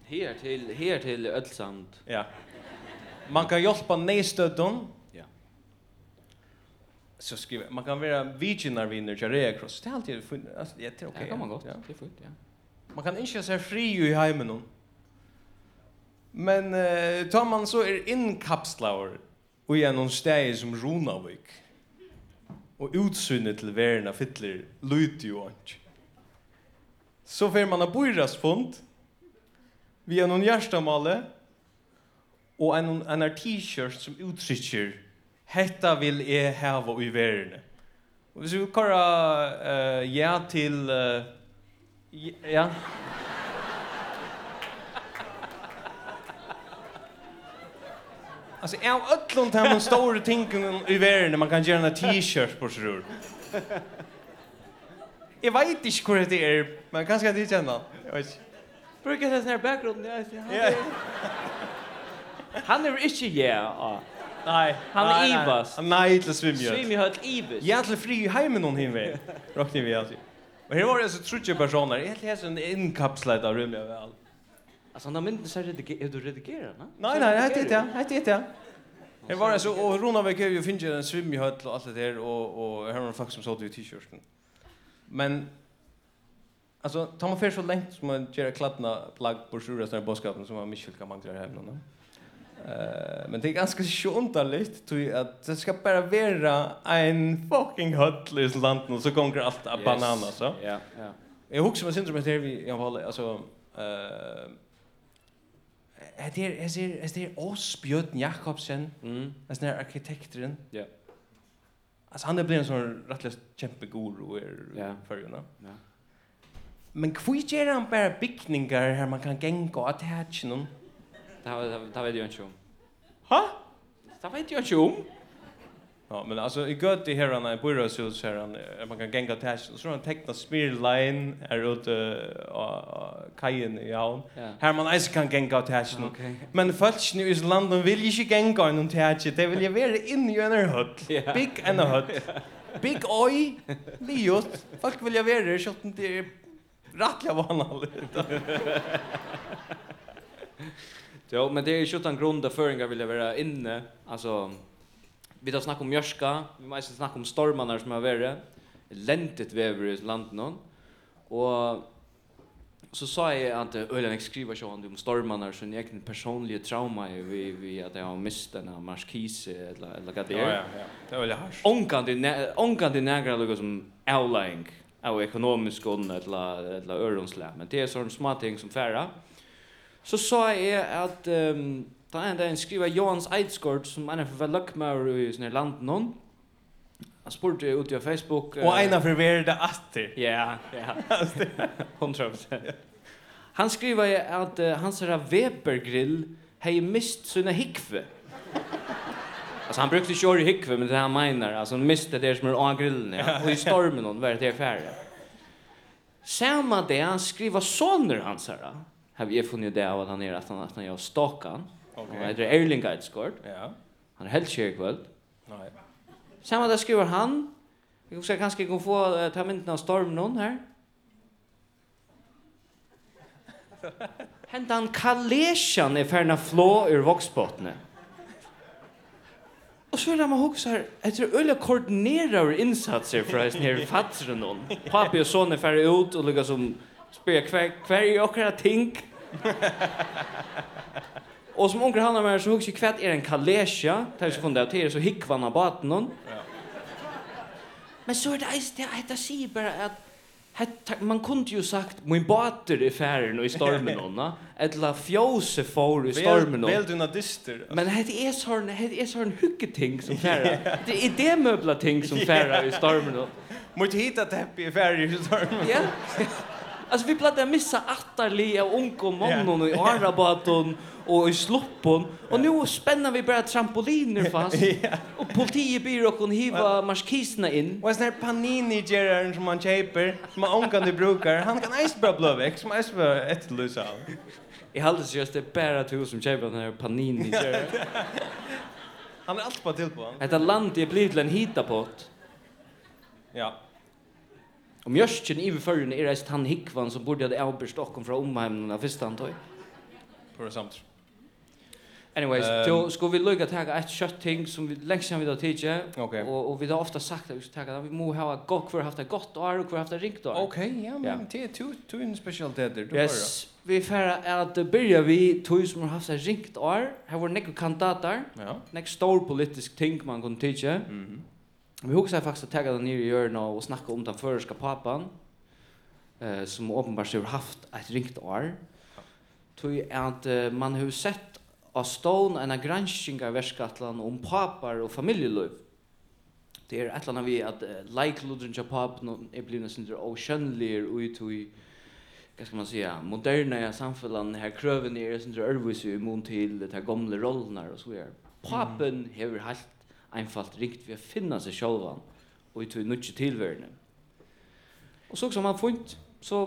Här till här till Ölsand. Ja. Man kan hjälpa nästödon. Ja. Så skriva man kan vara viginar vinner till Red Cross. Det är alltid alltså det är okej. Okay, ja, kan man gott. Ja. Det är fint, ja. Man kan inte se fri i hemmen hon. Men eh, tar man så är inkapslar och är någon steg som Ronavik og utsynet til verna fyller lyder jo ikke. Så får man ha bojrasfond, vi har noen hjertemale, og en, en t-shirt som uttrykker «Hetta vil jeg hava i verden». Og hvis vi kaller uh, ja til... Uh, ja... Alltså jag har öllon till de stora tingen i världen man kan göra en t-shirt på sig ur. Jag vet inte hur det är, men kanske det känna. Jag vet inte. Brukar det sån här bakgrund? Ja. Han är Han är inte ja. Nej, han är Ivas. Nej, till svimjö. Svimjö har ett Ivas. Jag till fri i med någon hinve. Rockar vi alltså. Och här var det så trutje personer. Jag Helt här en inkapslad av rummet väl. Alltså när men så redigerar du redigerar, va? Nej nej, det heter det. Det heter det. Det var alltså och Ronavik har ju funnit en höll och allt det där och och här var folk som sålde ju t-shirten. Men alltså tar man för så länge som man gör kladdna plagg på sjura såna boskapen som man Michel kan man göra hem någon. Eh men det är ganska sjontaligt tror jag att det ska bara vara en fucking höll i landet och så kommer allt bananer så. Ja, ja. Jag huxar mig syndrom som heter vi jag var alltså eh är det är det är oss Björn Jakobsen. Mm. Alltså när arkitekten. Ja. Alltså han blir en sån rättlös kämpeguru i yeah. förrjuna. Ja. Men hur gör han bara byggningar här man kan gänga och attach någon? Det har vet jag inte om. Ha? Det vet jag inte om. Ja, men alltså i gött i herrarna i Burrashus herran man kan gänga till så tror han teckna spear line är ut uh, kajen i havn. Här man ens kan gänga till Okej. Men folk nu i landet vill ju inte gänga någon till här. Det vill ju vara in i en hut. Big and a hut. Big oi. Liot. Folk vill ju vara så att det är rattliga vanligt. Jo, men det är ju utan grund föringar vill jag vara inne. Alltså vi tar snakket om Jørska, vi måste snacka om stormarna som har vært, lentet vever i landet noen, og så sa jeg at Øyland jeg skriver ikke om stormarna som jeg egne personlige trauma vi, vi at jeg har mistet en marskise eller, eller hva det er. Ja, ja, ja. Det er veldig harsk. Ongan til nægra lukka som avlæring av ekonomisk ånd eller, eller øronslæg, men det er sånne små ting som färra. Så sa jeg at um, Da er det en skriva Johans Eidsgård som er for løkmaur i sånne land noen. Han spurte ut på Facebook. Og uh, en av forverre atter. Ja, ja. Hundra Han skriva at uh, hans herra Webergrill har mist sina hikve. Alltså han brukte köra i hickve men det han menar. Alltså han miste det som är av grillen. Ja. Och i stormen hon var det färre. Samma det han skriver soner hans här. Har vi funnit det av att han är att han, att han gör stakan. Okay. Han heter Erling Eidsgård. Ja. Han är helt kär ikväll. Nej. Samma där skriver han. Vi ska kanske gå få uh, ta mynden av storm någon här. Hentan kalesjan är färna flå ur voxbottnet. Och så vill jag ihåg så här, jag tror öliga koordinerar insatser för att ner fattar någon. Papi och son är färre ut och lyckas som spela kvar, kvar i okra ting. Och som onkel Hanna med så hugger kvätt är en kalesja, tar så funda till så hickvanna baten hon. Ja. Men så är det det heter sig bara att man kunde ju sagt min bater i färden och i stormen hon, eller fjose for i stormen hon. Väl du nadister. Men det är sån det är sån hygge ting som färra. Det är det möbla ting som färra i stormen hon. Mot att täppi i färden i stormen. Ja. Alltså vi plattar missa attarli av onkel mannen och i arabaton och i sloppen och nu spänner vi bara trampoliner fast yeah. och politiet byr och hon hiva marskiserna in och en sån här panini geraren som man köper som man omgående brukar han kan eist bara blå väck som eist bara ett av. Jag hade så just det bara du som köper den här panini geraren Han är alltid på till på han. Ett land är blivit till en hitapott. Ja. Om mjörsken i förrän är det han hickvan som borde ha avbörst och från omhämnen av första antag. På det samtidigt. Anyways, um, Joe, ska vi lukka ta ett kött ting som vi längst sen vi har tidigare. Okay. Och, och vi har ofta sagt att vi ska ta. Vi må ha gott, för haft ett gott år och för haft ett rikt år. Okej, okay, ja, men det är två två en specialiteter. Yes, vi färra att börja vi två som har haft ett rikt år. Här var några kandidater. Ja. Nästa stor politisk ting man kan tidigare. Mhm. Vi huxar faktiskt att ta det ner i hjörna och snacka om den förska papan. Eh, som uppenbart har haft ett rikt år. Tog att uh, man har sett av stån en gransking av verskatlan om papar og familjeløv. Det er et eller annet vi at uh, leiklodren til papen er blivit nesten åkjønnelig og ut i hva skal man säga, moderna ja, samfunnet her krøven er nesten ørvis i mun til det her gamle rollene og så er. Papen hever helt einfalt rikt ved å finne seg sjølvan og ut i nødvendig tilværende. Og så som han funnet, så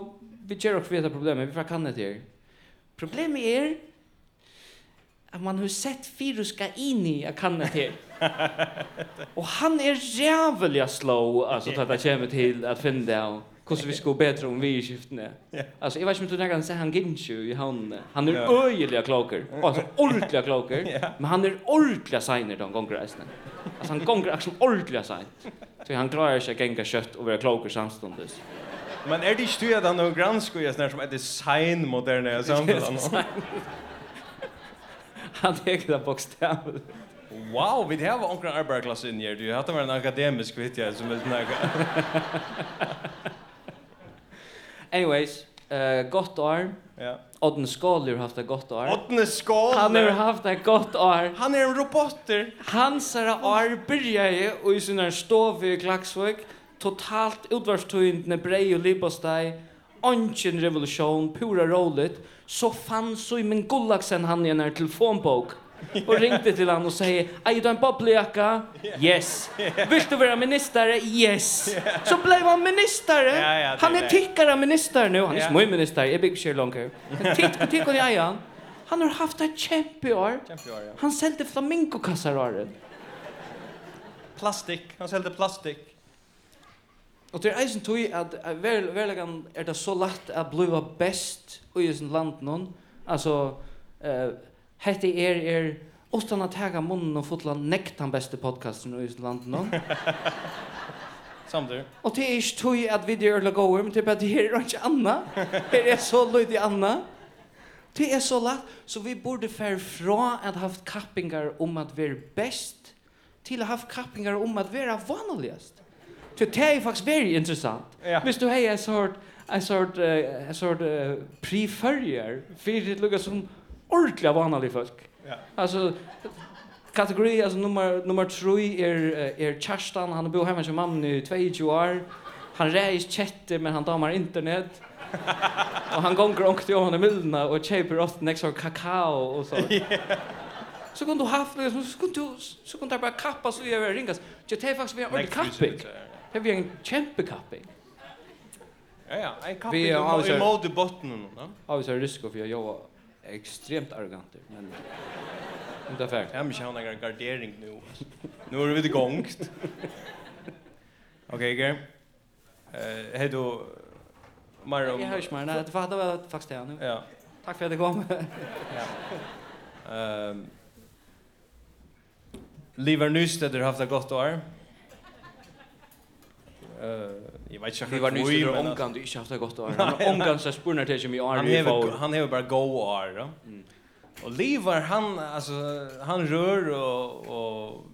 vi kjer oss ved det problemet, vi får det her. Problemet er att man har sett fyruska in i jag kan det till. och han är jävligt slow alltså att det kommer till att finna det Kosu vi sko betre om vi i skiftene. Yeah. Altså, jeg vet ikke om du nægge han sier han Ginsju i havnene. Han er yeah. øyelig kloker, altså ordentlig kloker, yeah. men han er ordentlig seiner da han gonger reisene. Altså, han gonger akkurat som ordentlig sein. Så han klarer ikke å genga kjøtt og være kloker samståndes. Men er det ikke du at han har gransk og gjør sånn som er design moderne samfunnet? han teker det bokstavligt. Wow, vi har en klar arbeidsklasse inn her. Du har hatt en akademisk vet jag som er Anyways, uh, gott år. Ja. Odden Skåler har haft ett gott år. Odden Skåler? Han har haft ett gott år. Han är en roboter. Hans är år började och i sin stov i Klaxvik. Totalt utvarstøyndene brei og libostei. Ongen revolution, pura roligt så fann Simon Gullaksen han i en telefonbok och ringde till han och säger Är du en bobbljaka? Yes. Vill du vara minister? Yes. Så blev han minister. Han är tickare minister nu. Han är små minister. Jag bygger sig långt. Tick, tick och jag han. Han har haft ett kämpeår. Han säljde flamingokassar. Plastik. Han säljde plastik. Og det er eisen tog at verlegan er det så lagt at bliva best i sin land noen. Altså, uh, hette er er utan at hega munnen og fotla nekt han beste podcasten i sin land noen. Samtidig. Og det er ikke tog at vi er øyla gåer, men det er bare det her er ikke anna. Her er så løydig anna. Det er så lagt, så vi burde fær fra at haft kappingar om at vi er best til å haft kappingar om at vi er vanligast. Så det er faktisk veldig interessant. Ja. Hvis du har en sort en sort uh, en sort uh, preferier för det lukar som ordentligt vanliga folk. Ja. Alltså kategori alltså nummer nummer tre är är Kjerstan, han har bor hemma hos mamma i 22 år. Han reis chatte men han damar internet. och han går runt i honom milna och köper åt next or kakao och så. Yeah. Så kunde du haft så kunde du så kunde du bara kappa så jag ringas. Det är faktiskt vi har ordentlig kapping. Det vi en kjempekapping. Ja, ja. En kapping i mål i botten. Ja, ja vi ser risk för jag var extremt arrogant. Men det är färdigt. har måste ha en gardering nu. Nu är vi igång. Okej, Ger. Eh, hej då. Mario. Jag hörs med. Det var det var faktiskt det nu. Ja. Tack för att du kom. ja. Ehm Liver Nystedt har haft ett gott år. Eh, jag vet inte hur var nu så omgång du inte haft det gott år. Omgång så spurnar det ju i år. Han har han har bara go år. Och lever han alltså han rör och och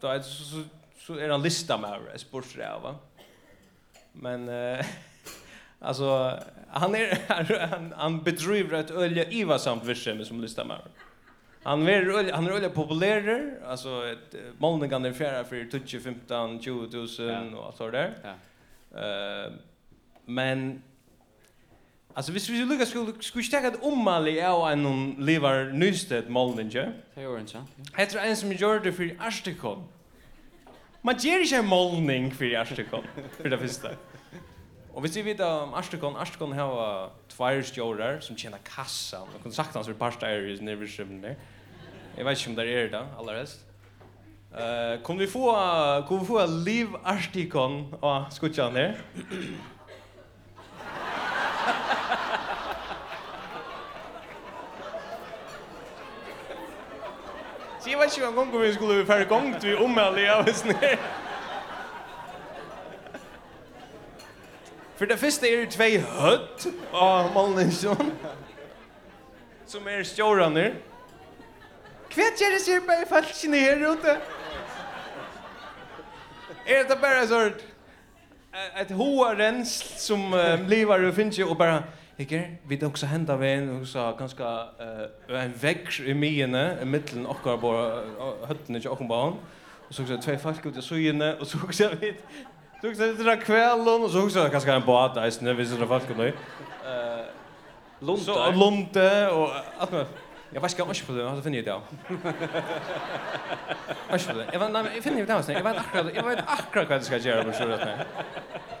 då är så så är han lista med sportsräva. va. Men eh alltså han är han han bedriver ett ölje ivarsamt virke som lista med. Han är han är öle populär alltså målningarna är fjärra för 20 15 20 000 och så där. Ja. Eh men Alltså hvis vi lukkar skulle skulle stäcka att omali är en någon lever nystet målninge. Det är inte. Heter en som gör det för Artikon. Man ger inte en målning för Artikon för det första. Och vi ser om Artikon, Artikon har två stjårar som tjänar kassan. Och kan sagt hans för parsta är ju nervis där. Jeg vet ikke om det er det, aller helst. Uh, kom vi få, kom vi få en livartikon av skutjan her? Så jeg vet ikke om vi skulle vi færre gong til vi ommeldig av oss ned. For det første er det tvei høtt av Malnensson, som er stjåraner. Ja. Hva gjør det sier bare falskene her ute? Er det bare sånn et hoa rensl som uh, lever og finnes jo og bare Ikke? Vi det også hendet ved en, og så ganske uh, en vegg i miene, i middelen okker på uh, høttene til Åkenbanen. Og så også tve folk ut i søgjene, og så også vi Så også litt av kvelden, og så også ganske en båt, eisene, hvis det er folk ut i. Lunde. Så, og lunde, og alt med. Jag vet ska inte på det, jag hade funnit det. Vad ska det? Jag vet nej, jag funnit det. Jag vet akkurat, jag vet akkurat vad jag ska göra på sjön där.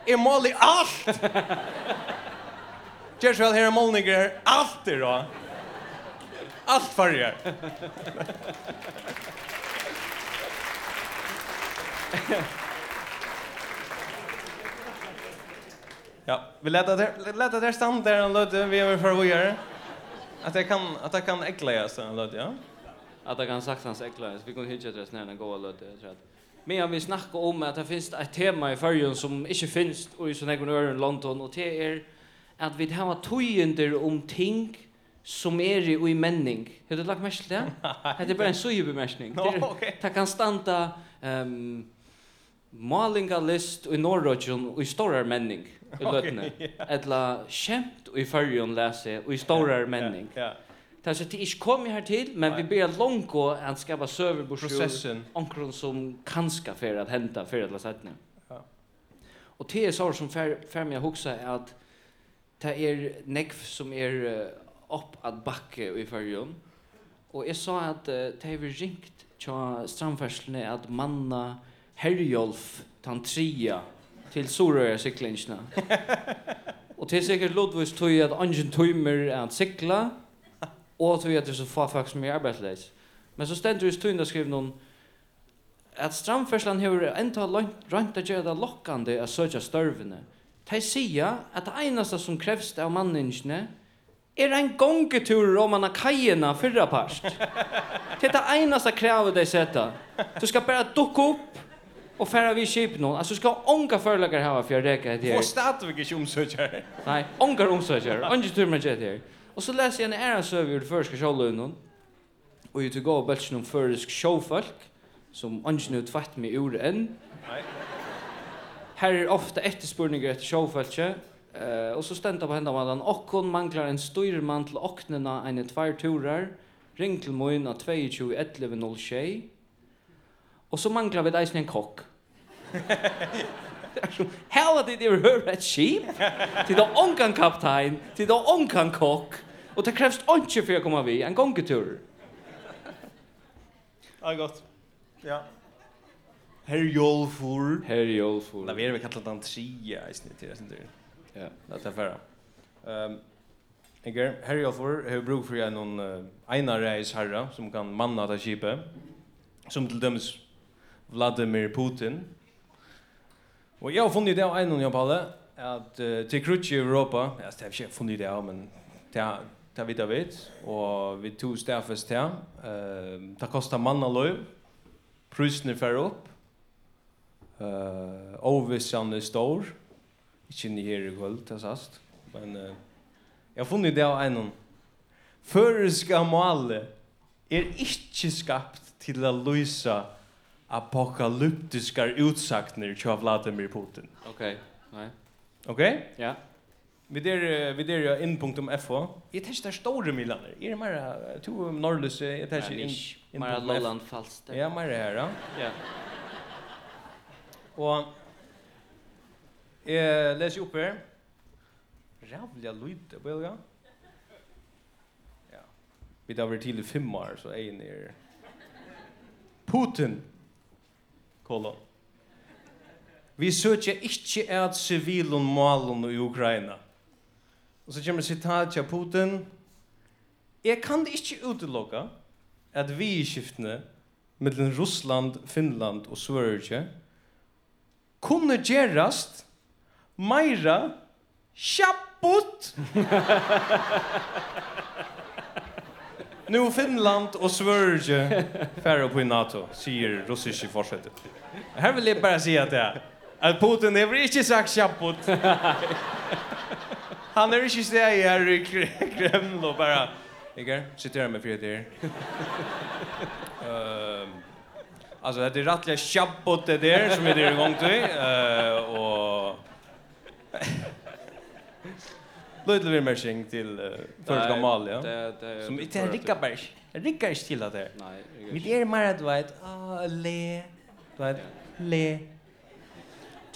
Är mål i allt. Just väl här är målniger allt då. Allt färger. Ja, vi lätta där lätta där stanna där och låta vi över för vad gör. Att jag kan att jag kan äckla så en ja. Att jag kan saktans äckla så vi går hit det snälla gå löd jag tror. Men jag vill snacka om att det finns ett tema i färgen som inte finns i sån här öron London och det är att vi har tojender om ting som er i menning. Har du lagt mest til det? Det er bare en sujubemärkning. No, okay. Det kan standa um, malinga list i Norrøtjen og i større menning i løtene. Etla kjent i fyrjon lese, og i stårar menning. Ja, Det er så det ikke kom her til, men vi ber langt gå at skal være søverbosjur. Prosessen. Ankron som kanska for at henta for at la setne. Ja. Og det er så som fer meg hoksa at det er nekv som er opp at bakke i fyrjon. Og jeg sa at uh, det har ringt til strandferslene at manna Herjolf, Tantria, til Sorøya siklingsna. og det er sikkert lodvis tog at ungen tøymer er at sikla, og tog at det er så få folk som arbeidsleis. Men så stendur i tøyna skriver noen at stramferslan hefur enda rønt at gjøre det lokkande at søkja størvene. De sier at det eneste som krevs av manningene er en gongetur om man har kajena fyrra parst. Det er det eneste kravet de setter. Du skal bare dukke opp och färra vi skip någon. Alltså ska onka förlägga här för jag räcker det. Får staten vilket omsöker. Nej, onka omsöker. Onge tur med det här. Och så läser jag en ära så ur det första skollen någon. Och ju gå av bälsen om försk showfolk som onge nu tvätt med ur en. Nej. Här är ofta efterspurningar efter showfolket. Eh och så ständer på hända med den och manglar en styrman till ocknena en två turar. Ring till Moina 22 11 06 Og så manglar vi eisen en kokk. Hela tid det hör et skip. Tid då onkan kapten, tid då onkan kock. Och det krävs inte för å komme vi en gongetur. Ja, gott. Ja. Herr Jolfur. Herr Jolfur. Där vi vi kallat han tria i snitt till det inte. Ja, det är förra. Ehm Eger, Herr Jolfur har brug for en någon uh, einarreis herra som kan manna det skipet. Som til dømes Vladimir Putin. Og jeg har funnet det av en av Palle, at uh, til krutsk i Europa, jeg har ikke funnet det av, men det har vi da vet, og vi tog stafes til, uh, det kostar mannaløy, prusene fer opp, uh, overvisjan er stor, ikke nye her i kvöld, det er sast, men uh, jeg har funnet det av en. Av Føreska måle er ikke skapt til å løse apokalyptiska utsagner tja Vladimir Putin. Okej. Okay. Nej. Okej? Okay? Ja. Vi där vi der ja in.fo. Jag testar store milaner. Er det mer to två Jeg jag ikke in. in Mer Lolland Falster. Ja, mer här då. Ja. Och eh läs upp här. Ravliga lite, belga. Ja. Vi tar til i fem år så är er... Putin kolon. Vi søkje ikkje at sivilon malon i Ukraina. Og så kommer sitat til Putin. Jeg kan det ikkje at vi i skiftene mellom Russland, Finland og Sverige kunne gjerast meira kjapput Nu Finland och Sverige färre på i NATO, säger russiska fortsätter. Här vill jag bara säga att det är. Att Putin är inte sagt tjappot. Han är inte steg här i Kreml och bara... Iger, citera mig för det här. Uh, alltså, det är rättliga tjappot det där som är det igång till. Uh, och... Lite vi mer sing till första gamal ja. Som inte är rika berg. Rika är stilla där. Nej. Vi är mer att vet ah le. Vet le.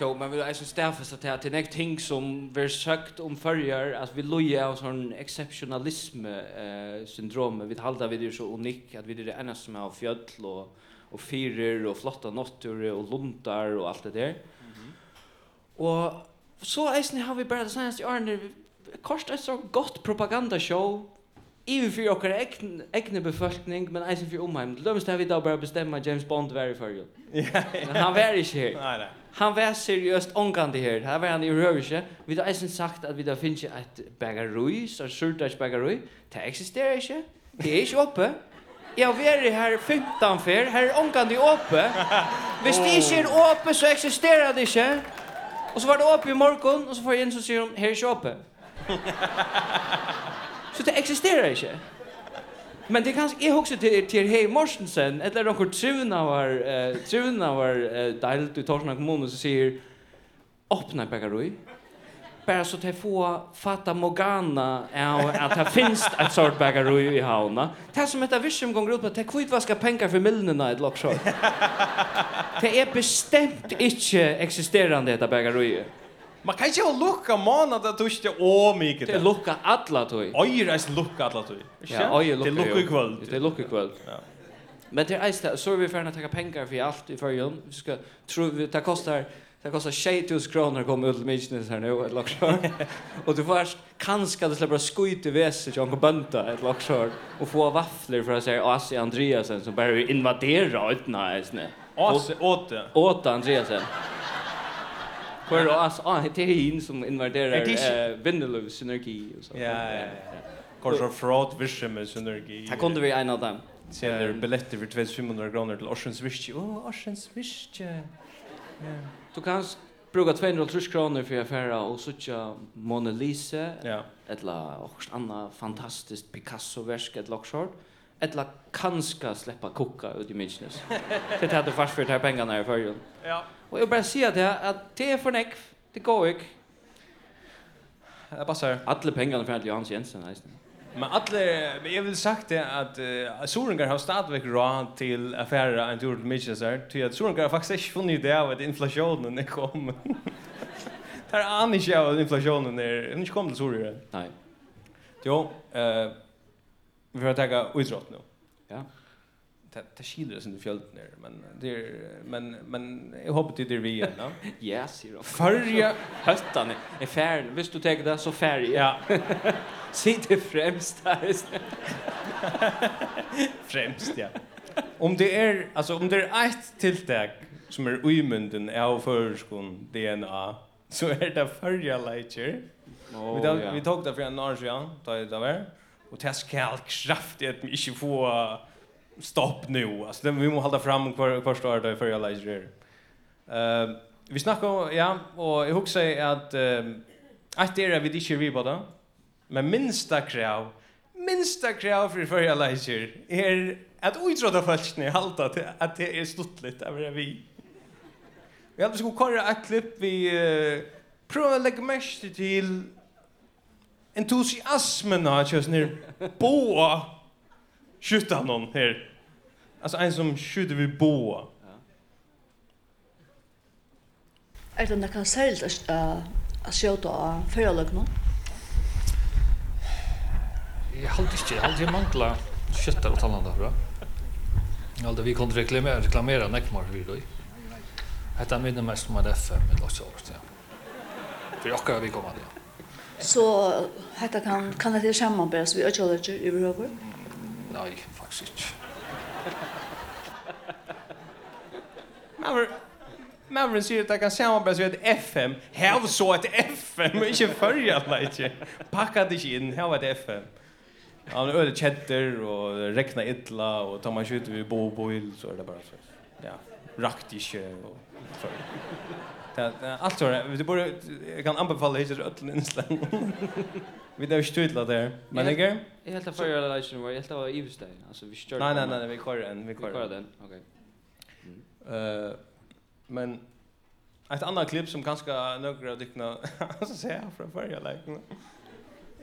Jo, men vill alltså stäffa så att det är ting som vi sökt om förr att vi loja av sån exceptionalism eh syndrom vi halda vi det så unik att vi det enda som har fjöll och och fyrer och flotta nottor och lundar och allt det där. Mhm. Och så eisen har vi bara det senaste åren kort er så godt propagandashow even för och egen egna befolkning men eisen för omheim. Det har vi då bara bestämma James Bond var i förr. Han var ikke her Nej nej. Han var seriöst ångande her. Här var han i røvise. Vi har eisen sagt att vi där finns ett bagarui, så surdags bagarui. Det eksisterer ikke. Det är oppe. uppe. Jag vært här 15 för. Här er ångande uppe. Hvis det ikke er oppe, så existerar det ikke. Och så var det oppe i morgen, och så får jag in så sier om, här är ikke uppe. Så det eksisterer ikke. Men det kanskje jeg husker til, til Hei Morsensen, eller noen trivna var, uh, trivna var uh, deilt i Torsna kommune som sier åpna bakaroi. Bara så att få fatta Morgana av att det finns ett sort bagarui i havna. Det som heter Vishum gånger ut på att det kvitvaska pengar för miljonerna i ett lockshot. Det är bestämt inte existerande detta bagarui. Man kan inte lucka månad att du inte å mycket. Det lucka alla tog. Oj, det är lucka alla tog. Ja, oj, lucka. Det lucka kväll. Det är lucka kväll. Ja. Men det är så så vi får att ta pengar för allt i förjun. Vi ska tro det kostar det kostar 6000 kronor kommer ut med business här nu ett lock Och du får kanske det släpper skjut i väset jag kan banta ett lock och få vafflor för att säga Asi Andreasen som börjar invadera ut nice. Asi åt åt Andreasen för er oss, ah, det är hin som invaderar eh Vindelöv synergi och så. Ja, ja, ja. Fraud vision med synergi. Her kunde vi en av dem. Senere biljetter för 2500 kronor till Orsens Viske. Åh, oh, Orsens Viske. Ja. Du kan bruka 230 kr för affära och söka Mona Lisa ja. eller också anna fantastiskt Picasso verk ett lockshort eller kanske släppa koka ut i minnes. Det hade fast för de här pengarna i förrjun. Ja. Og jeg bare sier det at det er for nekv, det går ikke. Det passar. Alle pengene fra Hans Jensen, nesten. Men alle, jeg vil sagt det at uh, Sorengar har stadigvæk råd til affærer en tur til Midtjøsar, til at Sorengar har faktisk ikke funnet det av at inflasjonen er kommet. det er an ikke av at inflasjonen er, hun er ikke kommet til Sorengar. Nei. Jo, uh, vi får takke utrådt nå. Ja det skiljer det sin fjöld ner men det är men men jag hoppas det är vi igen va ja, säger know förja höstan är färg. visst du tänker det så färg ja. Sitt det främst där främst ja. Om det är alltså om det är ett tilltag som är omynden av förskon DNA så är det förja lejer oh, vi tog, ja. vi tog det för en år sedan då det var. Och det ska kraftigt mycket få stopp nu. Alltså det, vi måste hålla fram kvar kvar står det för jag läser Ehm vi snackar ja och jag husar att ehm att det är vi det vi båda. Men minsta krav minsta krav för för jag är att utråda falskne halta att det är stuttligt över vi. Vi hade skulle köra ett klipp vi uh, prova att lägga mest till entusiasmen här just nu. Boa skjuta någon här. Alltså en som skjuter vid boa. Er det nekka særlig å skjøte av førerløkene? Jeg halte ikke, jeg halte jeg mangla kjøttet og talande. derfra. Jeg halte vi kunne reklamera reklamere nekmar vi då. Hetta minner mest om en FM i Lotsa året, ja. For okkar vi kommer det, ja. Så detta kan, kan det samanbæres vi ødeløkjer i Røver? Mm. Nei, faktisk ikke. Mavren sier at det kan samarbeids ved FM. Hev så et FM, ikke førja, ikke. Pakka det ikke inn, hev et FM. Han er øde kjetter og rekna ytla og tar man skjut på boboil, så er det bare så. Ja, rakt ikke og førja. Allt sådär. Vi borde jag kan anbefalla hit öll inslag. Vi där stutla där. Men jag är helt för jag relation var helt av Ivstein. Alltså vi kör. Nej nej nej, vi kör den, vi kör den. Okej. Eh men ett annat klipp som ganska några dykna så säger jag från förra like.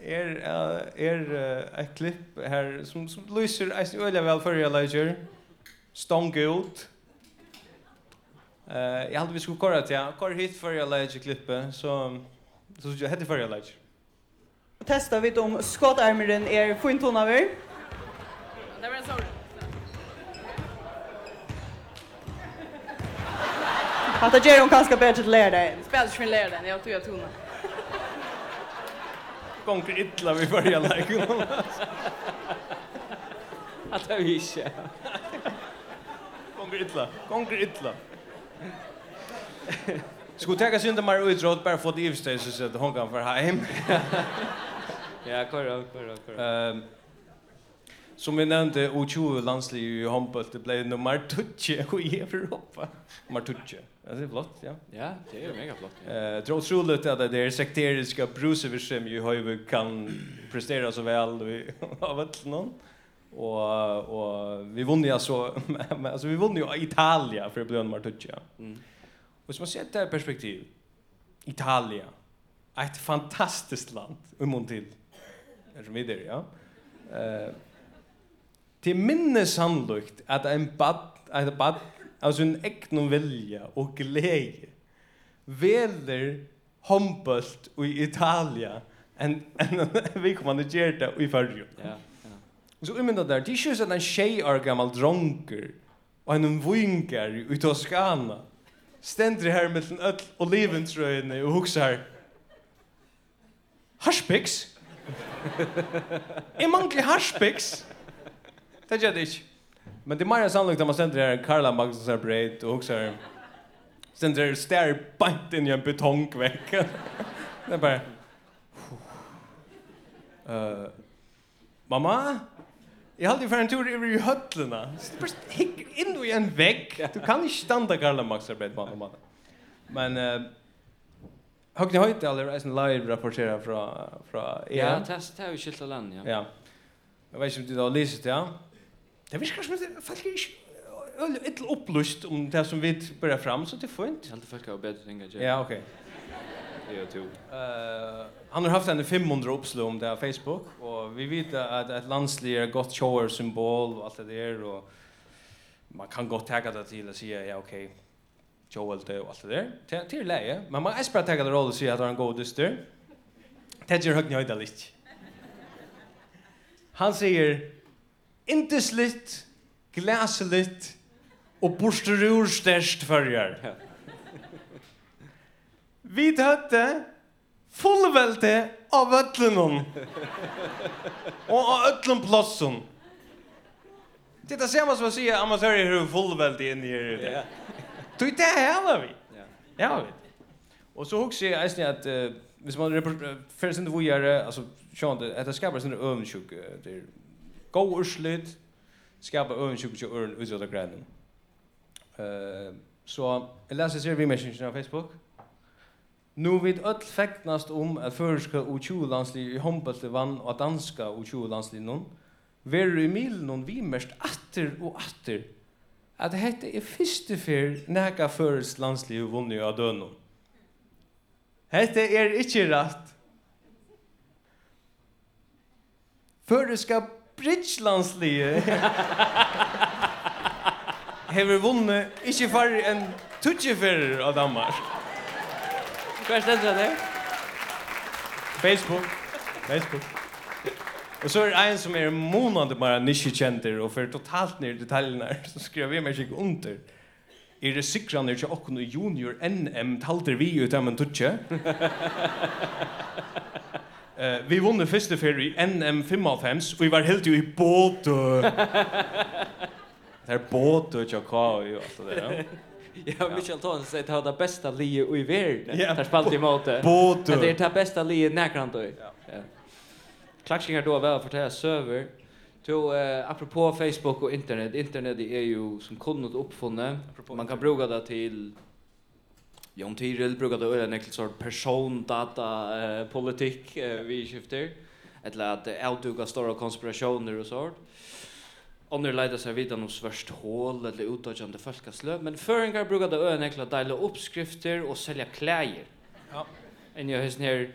Er er ett klipp här som som lyser är öliga väl förra like. Stone Gold. Eh, jag hade vi skulle köra till, kör hit för jag lägger klippe så så så jag hade för jag lägger. Testa vi om skottarmeren är fint hon över. Det var en Att det ger hon kanske bättre till lärda. Spelar ju lärda, jag tror jag tonar. Gånger illa vi börjar lägga. Att det visst. Gånger illa. Gånger illa. Skulle ta sig inte mer utråd bara få det ivste så så att hon kan för hem. ja, kör upp, kör upp. Ehm Som vi nämnde, O20 landslig i handboll, det blev nummer 20 i Europa. Nummer 20. Det är flott, ja. Ja, det är mega flott. Ja. Eh, det är otroligt att det är sekteriska brusever som ju har kan prestera så väl av ett någon. Och, och vi vann ju alltså, alltså vi vann ju Italia för att bli nummer 20. ja. Mm. Hvis man setter i perspektiv, Italia, ett fantastiskt land, umom till, er vidare, ja. Uh, till minne sannolikt att en bad, att bad, alltså en egen vilja och glädje veler hombolt i Italia en en vi kommer att göra det i förr. Ja. ja. Så umynda menar där, det är ju sådär en tjej är gammal dronker och en vinkar i Toskana stendri her mellom öll oliventrøyene og hugsar Harspix? Jeg mangler harspix. Det gjør det ikke. Men det er mer sannolikt at man stender her en Karla Magnus er breit og hugsar stender her stær bant inn i en betongvekk. det er bare... Uh, mamma? Mamma? Jag hade för en tur över i höllorna. Först hick in i en vägg. Du kan inte stanna Karl Marx arbete på något Men eh Högni höjt eller en live rapportera från från Ja, test det har vi skilt land, ja. Ja. Jag vet inte om du har läst det, ja. Det viskar som det är inte ett upplust om det som vi börjar fram så det får inte. Helt folk har bättre än jag. Ja, okej. Okay är to. Eh han har haft en 500 uppslag om det på Facebook och vi vet att ett landslig är gott shower symbol och allt det där och man kan gott tagga det till och säga ja okej. Okay, Joel det och allt det där. Till till läge, men man är spra tagga det roll och säga att han går dyster. Tedger högt nöjda lite. Han säger inte slitt, gläsligt och borsturur störst förjar. Vi høtte fullvelte av ötlenon. Og av ötlun plosson. Det er samme som å si at amatører har fullvelte inn i her. Du, det er heller vi. Ja, vi. Og så husker jeg eisen at uh, hvis man fyrir sin vujare, altså, sjåan, det skapar sin øvnsjuk, det er god urslut, skapar øvnsjuk til øren utgjøtta greinen. Uh, så, jeg leser seg vi messenger på Facebook, Nu vid öll fäktnast om att förska och tjulandslig i håndbölte vann och danska och tjulandslig nun, veru i milen nun vi mest atter og atter at hette er fyrste fyr næka føres landsliv vunni av dønum. Hette er ikkje rett. Føreska bridgelandslivet hever vunni ikkje færre enn tutsjeferer av Danmark. Hva er det der? Facebook. Facebook. Og så er det en som er månande bara nisjekjenter og fyrir totalt ned i detaljene her, så skriver vi meg ikke under. Er det sikrande ikke okken og junior NM talter vi ut av en tutsi? Uh, vi vunne første ferie i NM55, og vi var helt jo i båt. det er båt og tjokka og alt det der. Ja. Ja, Michael Thorne säger att det bästa livet i världen. Yeah. Där spalt i måte. Det är det bästa livet näkrant då. Ja. Klackslingar då väl för det server. Jo, eh, apropå Facebook och internet. Internet är ju som kunnat uppfunnet. Man kan bruka det till Jon Tyrell brukar det öra nekkel sort persondata eh, politik eh, vi skifter. Eller att avduka stora konspirationer och sånt. Onder leida seg vidan om svørst hål eller utdodjande folkaslø, men føringar brukar det øyne ekla deile oppskrifter og selja klæger. Ja. Enn jeg høysen her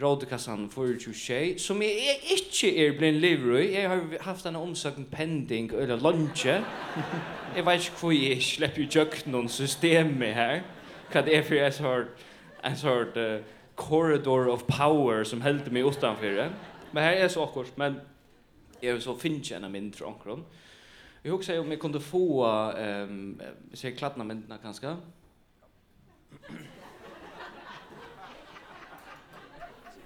rådekassan 426, som jeg, jeg ikke er blind livrøy. Jeg har haft en omsøken pending eller lunge. jeg vet ikke hvor jeg slipper jo noen med her. Hva det er for jeg har en sort uh, corridor of power som helder meg utanfor. Men her er så akkurat, men jag så finns en av min tronkron. Jag också om jag kunde få ehm um, se klattna myndna kanske.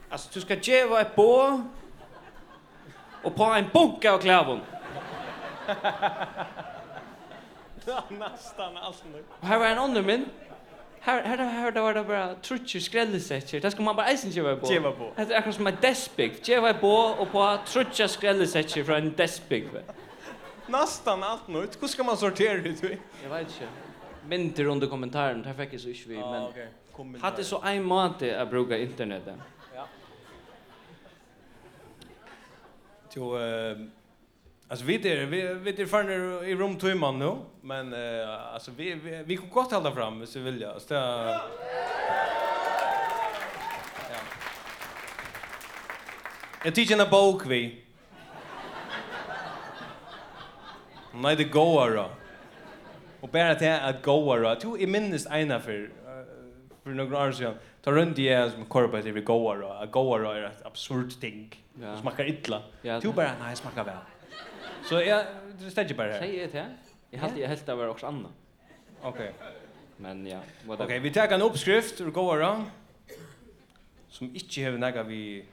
Alltså du ska ge vad är på och på en bunke av klävon. Det är nästan allt nu. Och här var en annan mynd här här här då var det bara trutcher skrällesätter. Det ska man bara isen geva på. Geva på. Det är akkurat som en despig. Geva på och på trutcher skrällesätter från en despig. Nästan allt nu. Hur ska man sortera det? Jag vet inte. Mindre under kommentaren, där fick jag så inte vi, men Okej. okay. hade så en måte att bruka internetet. Ja. Jo, eh, Alltså vi är vi vi är fan i rum två man nu, men eh alltså vi vi, vi kan gott hålla fram så vi vill ja. Så Ja. Jag tycker en bok vi. Nej det går då. Och bara det att gå då. Du är minst ena för för några år sedan. Ta runt i som korpet vi går då. Gå då är ett absurd ting. Det Smakar illa. Du bara nej smakar väl. Så jag det stäcker bara. Säg det här. Jag hade jag helt av var också annorlunda. Okej. Men ja, vad Okej, vi tar en uppskrift och går då. Som inte har några vi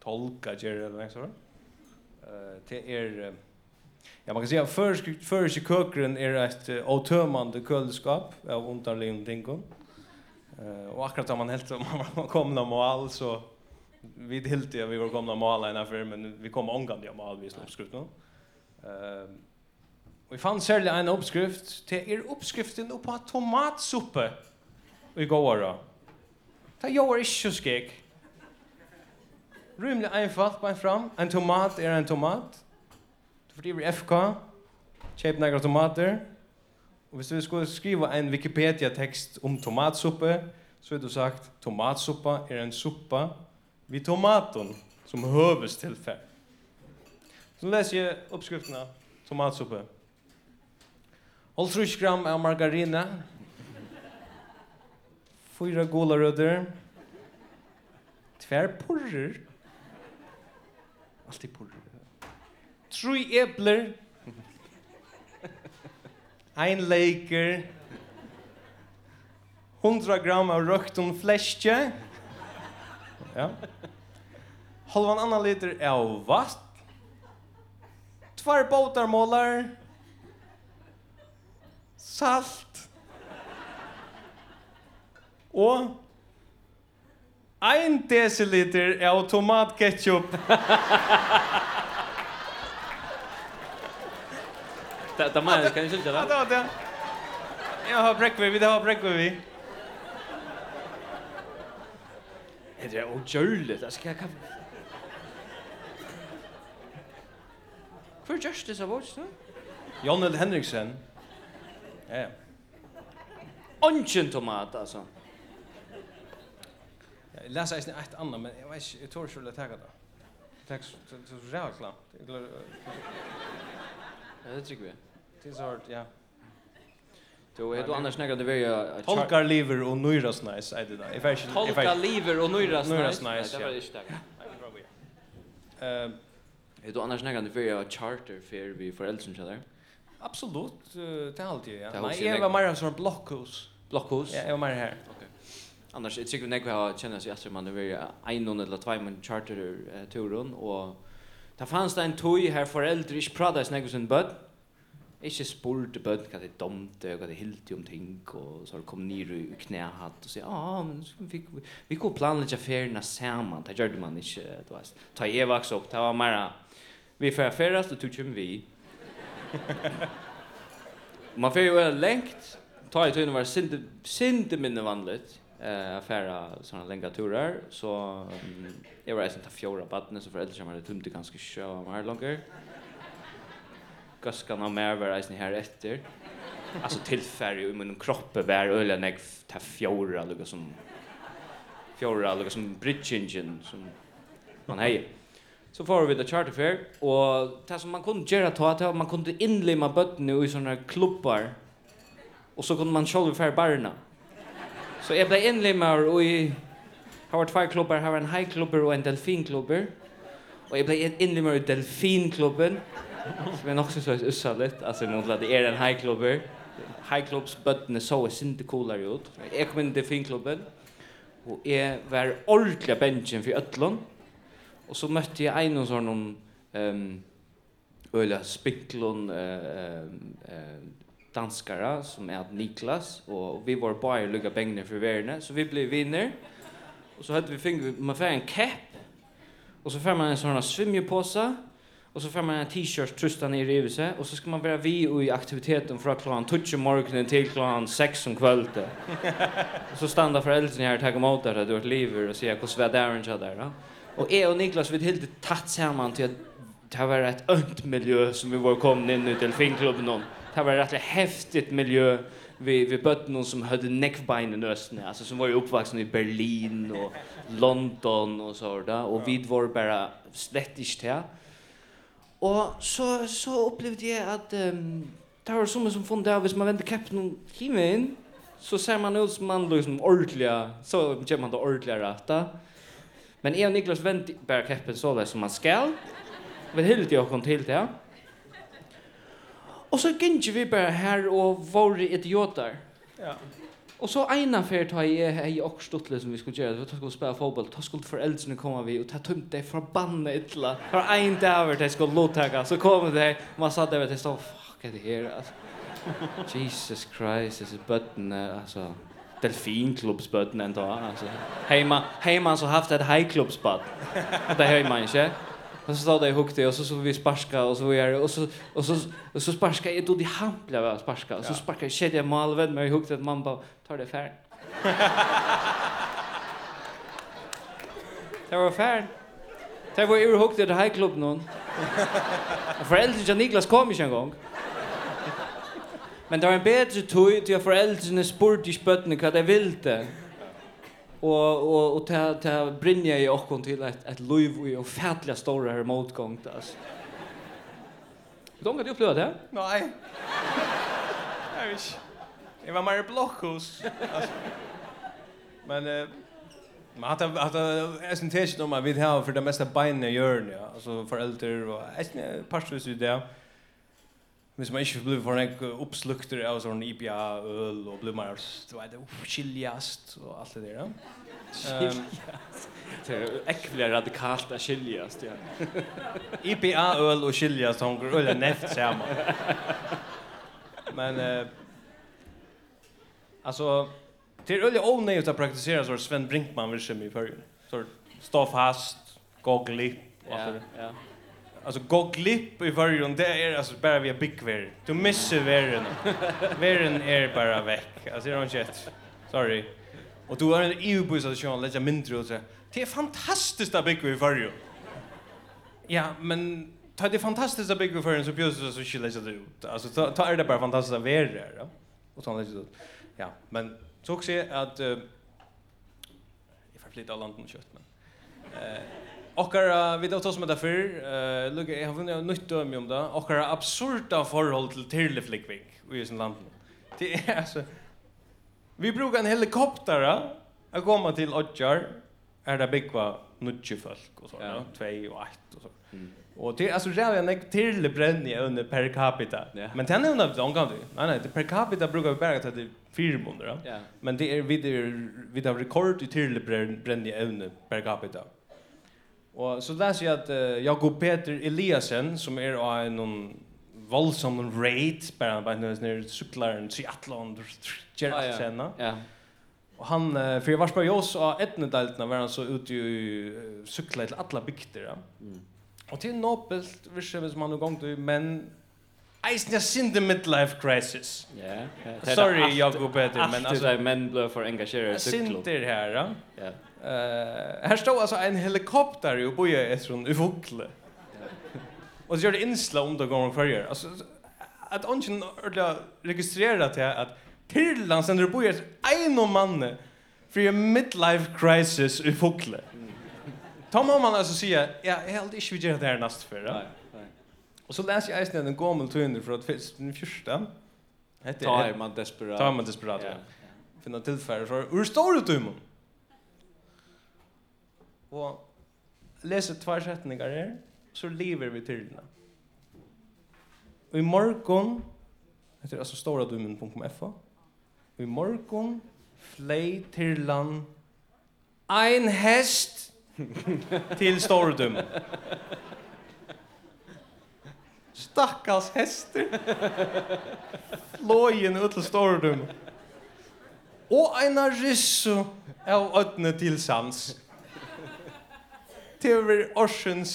tolka ger eller något sånt. Eh det är Ja, man kan säga först först kökren är ett otömmande kölskap av underliggande ting. Eh och akkurat om man helt om man kommer om mål så vi helt vi var komna mål innan för men vi kom omgående mål vi slog skrutt nu. Eh Ehm vi fann særlig en uppskrift til er uppskriften på tomatsuppe i går. Ta jo er ikke skik. Rymlig einfalt bare fram. En tomat er en tomat. Du får i FK. Kjøp några tomater. Og hvis du skulle skriva en Wikipedia-tekst om tomatsuppe, så er du sagt tomatsuppa er en suppa vid tomaton som høves tilfell. Så leser jeg oppskriftene tomatsuppe. Hold 3 gram av margarine. 4 gularødder. Tvær porrer. Alltid porrer. 3 epler. Ein leiker. 100 gram av røkton fleske. Ja. Halvan annan liter av vatt. Tvær båtarmålar. Salt. Og 1 dl av tomatketchup. Det det man kan ju inte det. Ja, det. Jag har bräckve, vi har bräckve vi. Det är otroligt. Alltså kan Hvor gjørs det så vårt, no? Jon L. Henriksen. Ja, ja. Ongen tomat, altså. Jeg leser eisen et annet, men jeg vet ikke, jeg tror ikke vil jeg tega det. Det er så rævlig klamt. Ja, det tykker vi. Det er så hårt, ja. Du, er du annars snackar det via... Tolkar liver och nöjras nice, är det där. Tolka liver och nöjras nice? Nöjras nice, ja. Det var inte det. Är du annars nägande för jag charter för vi föräldrar så där? Absolut, det är alltid ja. Det är Nej, jag var mer som blockhus. Blockhus? Ja, jag var mer här. Okej. Annars jag tycker säkert nägande känner sig att man är en eller två man charter turen och Det fanns det en tøy her foreldre ikke pratet snakket sin bød. Ikke spurte bød hva de domte, hva de hilti om ting, og så kom nir i knæhatt og sier, ja, men vi, vi vi kunne planlegge ferien sammen, det gjør man ikke, du vet. Ta jeg vaks opp, det var mer vi får färdas och tog vi. man får ju längt ta i tiden var sinte sinte minne vanligt eh affära såna långa turer så um, jag var inte ta fjärde barnet så föräldrar som hade tumt det ganska sjö var långt. Gaskan av mer var isen här efter. Alltså tillfärg i min kropp var öliga när ta fjärde lugga som fjärde lugga som bridge engine som man hejer. Så får vi det charterfair och det som man kunde göra ta att man kunde inlimma bötten i såna klubbar. Och så kunde man själv för barna. Så jag blev inlimmad och i har varit två klubbar, har en hajklubbar och en delfinklubbar. Och jag blev inlimmad i delfinklubben. Som är också så ussaligt, alltså mot att det är en hajklubbar. Hajklubbsbötten så är inte coolare ut. Jag kom in i delfinklubben. Och jag var ordentliga benchen för ötlån. Og så møtte jeg en av sånne um, øyla spinklon uh, uh, danskara som er Niklas og vi var bare lukka bengene for verene så vi ble vinner og så hadde vi fick man fikk en kepp og så fikk man en sånn svimjepåse og så får man en t-shirt trusta ner i huset och så ska man vara vi och i aktiviteten från klockan 12 morgonen till klockan 6 om kvällen. och så stannar föräldrarna här och tar emot där du har ett liv och säger hur svär där och så där. Och jag och Niklas vi helt tatt samman till att det var ett önt miljö som vi var kommit in i till filmklubben om. Det var ett häftigt miljö vi vi bött någon som hade neckbein i nösten alltså som var ju uppvuxen i Berlin och London och så där och vi var bara svettigt här. Och så så upplevde jag att um, det var som som från där hvis man vände kapten och in så ser man ut som man liksom ordliga så kommer man då ordliga rätta. Men jeg og Niklas vent bare keppen så det som man skal. Vi hilde jo kom til det. Och Og så gikk vi bare her og våre idioter. Ja. Og så ena fer ta i hei och som vi skulle göra. Vi skulle spela fotboll. Ta skulle föräldrarna komma vi och ta tumt det förbanna illa. För en dag över det skulle låta Så kom det och man satt där och tänkte, fuck är det här alltså. Jesus Christ, det är button alltså delfinklubbsbøtten enda, altså. Heima, heima så haft et heiklubbsbad. Og det høyma ikke. Og så stod det hukte, og så så vi sparska, og så gjør og så, og så, og så sparska, jeg tog de hampla ved sparska, og så sparka jeg kjedje malven, men jeg hukte at man bare, tar det færen. det var færen. Det var i hukte et heiklubben noen. Og foreldre til Niklas kom ikke en gang. Men det var en bedre tøy til at foreldrene spurte i spøttene hva de ville. Og, og, og til, til brinja i okken til et, et liv i og fætliga store her motgång. Altså. Du kan ikke oppleve det? Nei. Jeg vet ikke. Jeg var mer i blokkhus. Men... Uh, Men att att är sen test om vi har för det mesta benen i hjörn ja alltså föräldrar och är pastor så det. Hvis man ikke blir for en oppslukter av sånn IPA-øl og blommer, så er det skiljast og alt det der. Skiljast? Det er ekkelig radikalt av skiljast, ja. IPA-øl og skiljast, hun går øl er neft sammen. Men, eh, altså, det er øl er ovnøyt å praktisere sånn Sven Brinkmann-virksomhet i førgen. Sånn, stå fast, gå glipp og alt det der. Ja, ja. Alltså gå glipp i varje det är alltså bara vi är big ver. Du missar verren. verren är bara veck. Alltså det är inte ett. Sorry. Och du har en EU-buss att köra lite mindre och så. Det är fantastiskt att bygga i varje. Ja, men ta det fantastiskt att bygga i varje så bjuds det så att lägga det ut. Alltså ta, ta är det bara fantastiskt att vara där. Ja? Och ta det ut. Ja, men så också att uh, jag får flytta av landet och kött. Men, uh, Okkara, vi tar oss med det eh uh, Luka, jeg har funnet nytt dømme om det, okkara absurda forhold til tirleflikving i sin landen. Det er altså, vi brukar en helikopter att komma til Odjar, Är det byggva nutje folk och så ja. två och ett och så. Mm. Och det, altså, det er en bränn under per capita. Ja. Men den under de kan du. nej, det per capita brukar vi bara ta det fyra månader. Ja. Men det är vi, det vi har rekord i tirlebrenni under per capita. Og så läser jag att uh, Jakob Peter Eliasen som är av någon våldsam raid bara bara när cyklar en triathlon gör att känna. Ja. Och han uh, för jag var på oss av etnedeltna var han så ute i uh, cykla till alla bygder. Ja. Mm. Och till nobelt visste som man någon gång då men Eisen jag synd the midlife crisis. Ja. Yeah. Sorry Jakob Peter men alltså men blev för engagerade cyklor. Synd det här. Ja. Eh, här står alltså en helikopter ju på ju från Ufokle. Och så gör det insla om det går förr. Alltså att ungen ordla registrera till att Tirland sen det på ju en och man för en midlife crisis i Fokle. Ta må man alltså säga, ja, helt inte vi gör det här näst för. Nej, nej. Och så läser jag istället en gammal tunnel för att den första. Hette Ta är man desperat. Ta man desperat. Ja. Finna tillfälle för ur stor utrymmen. Mm. Og leser tvær setningar her, så lever vi til dina. Og i morgon, det er altså storadummen.fa, og i morgon flei til land ein hest til storadummen. Stakkars hester. Flåjen ut til storadummen. Og ein rissu av ötne til sans til vi orsens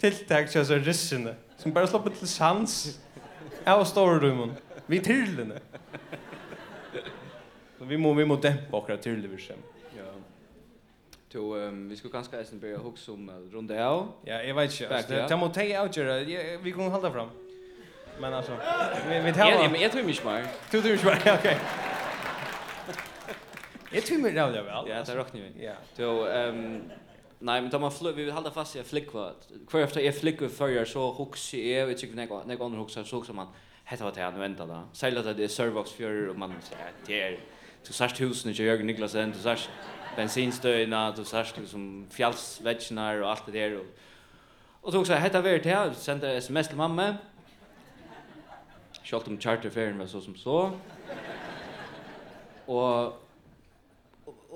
tiltak til seg rissene, som bare slipper til sans av storrummen, vi tyrlene. Så vi må, vi må dämpa okra tyrle vi skjem. Ja. Så um, vi skulle kanskje eisen börja hugsa om uh, runde av. Ja, jeg vet ikke. Altså, det, det må teg avgjøre, vi kunne holde fram. Men altså, vi, vi tar... Ja, men jag tror mig mer. Du tror mig mer, ok. Jeg tror mig rävla vel. Ja, det räknar vi. Ja. Så, ehm... Nej, men då man flyr, vi vill hålla fast i att flickva. Kvar efter jag flickva förr så huxar jag, vet tycker när jag andra huxar så också man hetta var det är nu vänta då. Sälja det är servox för och man säger det är du särskilt husen i Jörgen Niklasen, du särskilt bensinstöjna, du särskilt liksom fjällsvätjnar och allt det där. Och så också hetta vart det här, sända sms till mamma. Kjallt om charterfärden var så som så. Och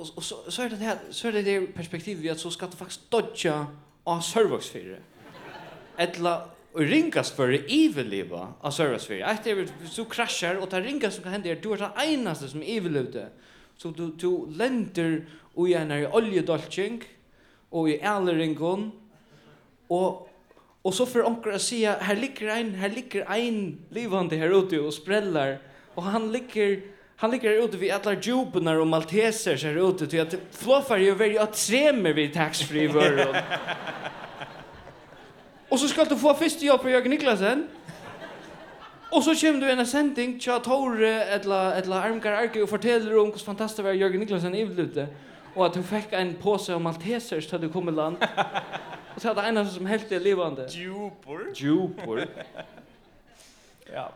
och och så så är det här så är det det perspektivet vi att så ska det faktiskt dodja av servicefyra. Ettla och ringas för det av servicefyra. Att det är så kraschar och det ringas som kan hända du är den enaste som evilute. Så du du länder och gärna i oljedolching och i älleringon och Och så för onkel att säga här ligger en här ligger en livande här ute och sprällar och han ligger Han ligger ute vid alla djupenar och malteser så här ute till att floffar ju väldigt att tremer vid taxfree vörron. och så ska du få första jobb på Jörgen Niklasen. Och så kommer du en sending tja Tore eller eller Armgar Arke och fortäller om hur fantastiskt var Jörgen Niklasen i ute och att du fick en påse av malteser så du kom i land. Och så hade en som helt är levande. Djupor. Djupor. ja.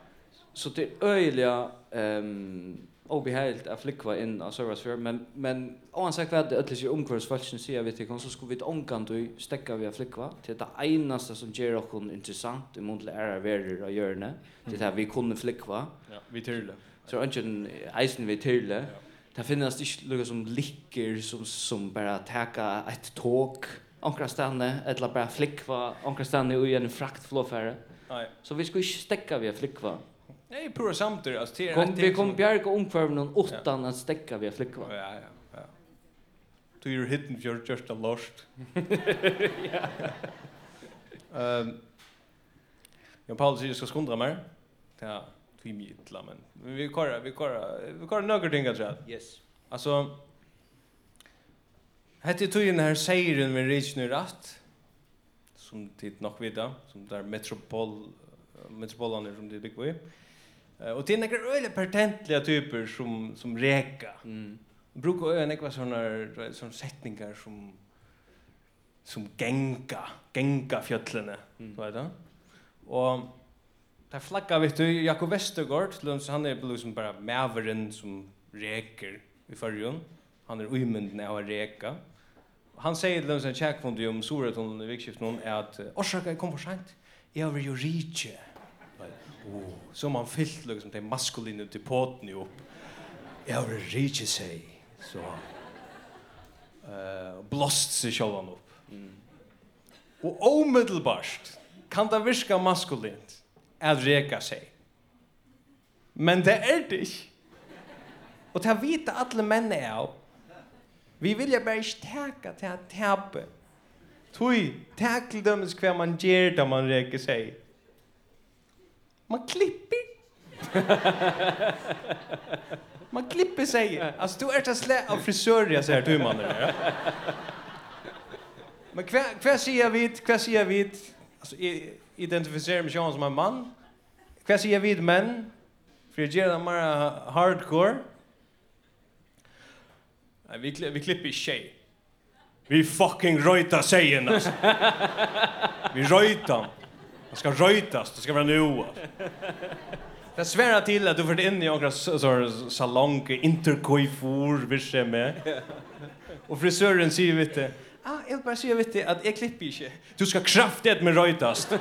Så det är öjliga ehm um, obehagligt att flickva in av service för men men oavsett vad det ödlis ju omkvars falschen säger vi till så skulle vi inte omkan då stäcka vi flickva till det enaste som ger oss intressant i mundle är värre att göra det det här vi kunde flickva ja vi tyrle så ungen eisen vi tyrle det finns inte lukar som licker som som bara täcka ett tåg onkra stanna eller bara flickva onkra stanna i en fraktflåfärre nej så vi skulle inte stäcka via att flickva Nej, pura samtidigt. Alltså, det kom, vi kom bjärka omkvarven och åttan ja. att stäcka via flickva. Ja, ja, ja. Du är hitten för just a lost. Ehm. Jag Paul säger ska skundra mer. Ja, vi mittla men vi kör vi kör vi kör några ting att säga. Yes. Alltså Hette tog inn her seieren med Ritsnur Ratt, som tid nok vidda, som der metropol, metropolan som tid bygger på i. Och det är några öle patentliga typer som som räka. Mm. Brukar öar några såna sån sättningar som som genka, genka fjöllene, mm. vet du? Och där flaggar vet du Jakob Westergaard, så han är liksom bara mäveren som räcker i förrjun. Han är uymynden av att räka. Han säger till dem som tjäkfond om Soraton i vikskiftet någon är att orsaka kom för sent. Jag vill ju rike oh, så man fyllt liksom det maskulina till poten ju upp. Jag har rike sig så eh blåst sig självan upp. Mm. Och omedelbart kan det virka maskulint at reka seg. Men det er det ikke. Og til å vite alle menn er av. Vi vilja bare ikke teka til å tepe. Tui, tek til dømes hver man gjør da man reker seg. Man klipper. man klipper sig. Alltså du är så slä av frisör jag säger du man där. Men kvä kvar ser jag vid, kvar ser jag vid. Alltså identificerar mig som en man. Kvar ser jag vid män. För jag gör det mer hardcore. Nej, vi, kli vi klipper tjej. Vi fucking röjta tjejen alltså. vi röjta. Det ska röjtas, det ska vara nu. Det svärar till att du får in i några salong, interkoifor, virse med. Och frisören säger vet du, ah, jag bara säger vet du att jag klipper inte. Du ska kraftigt med röjtas.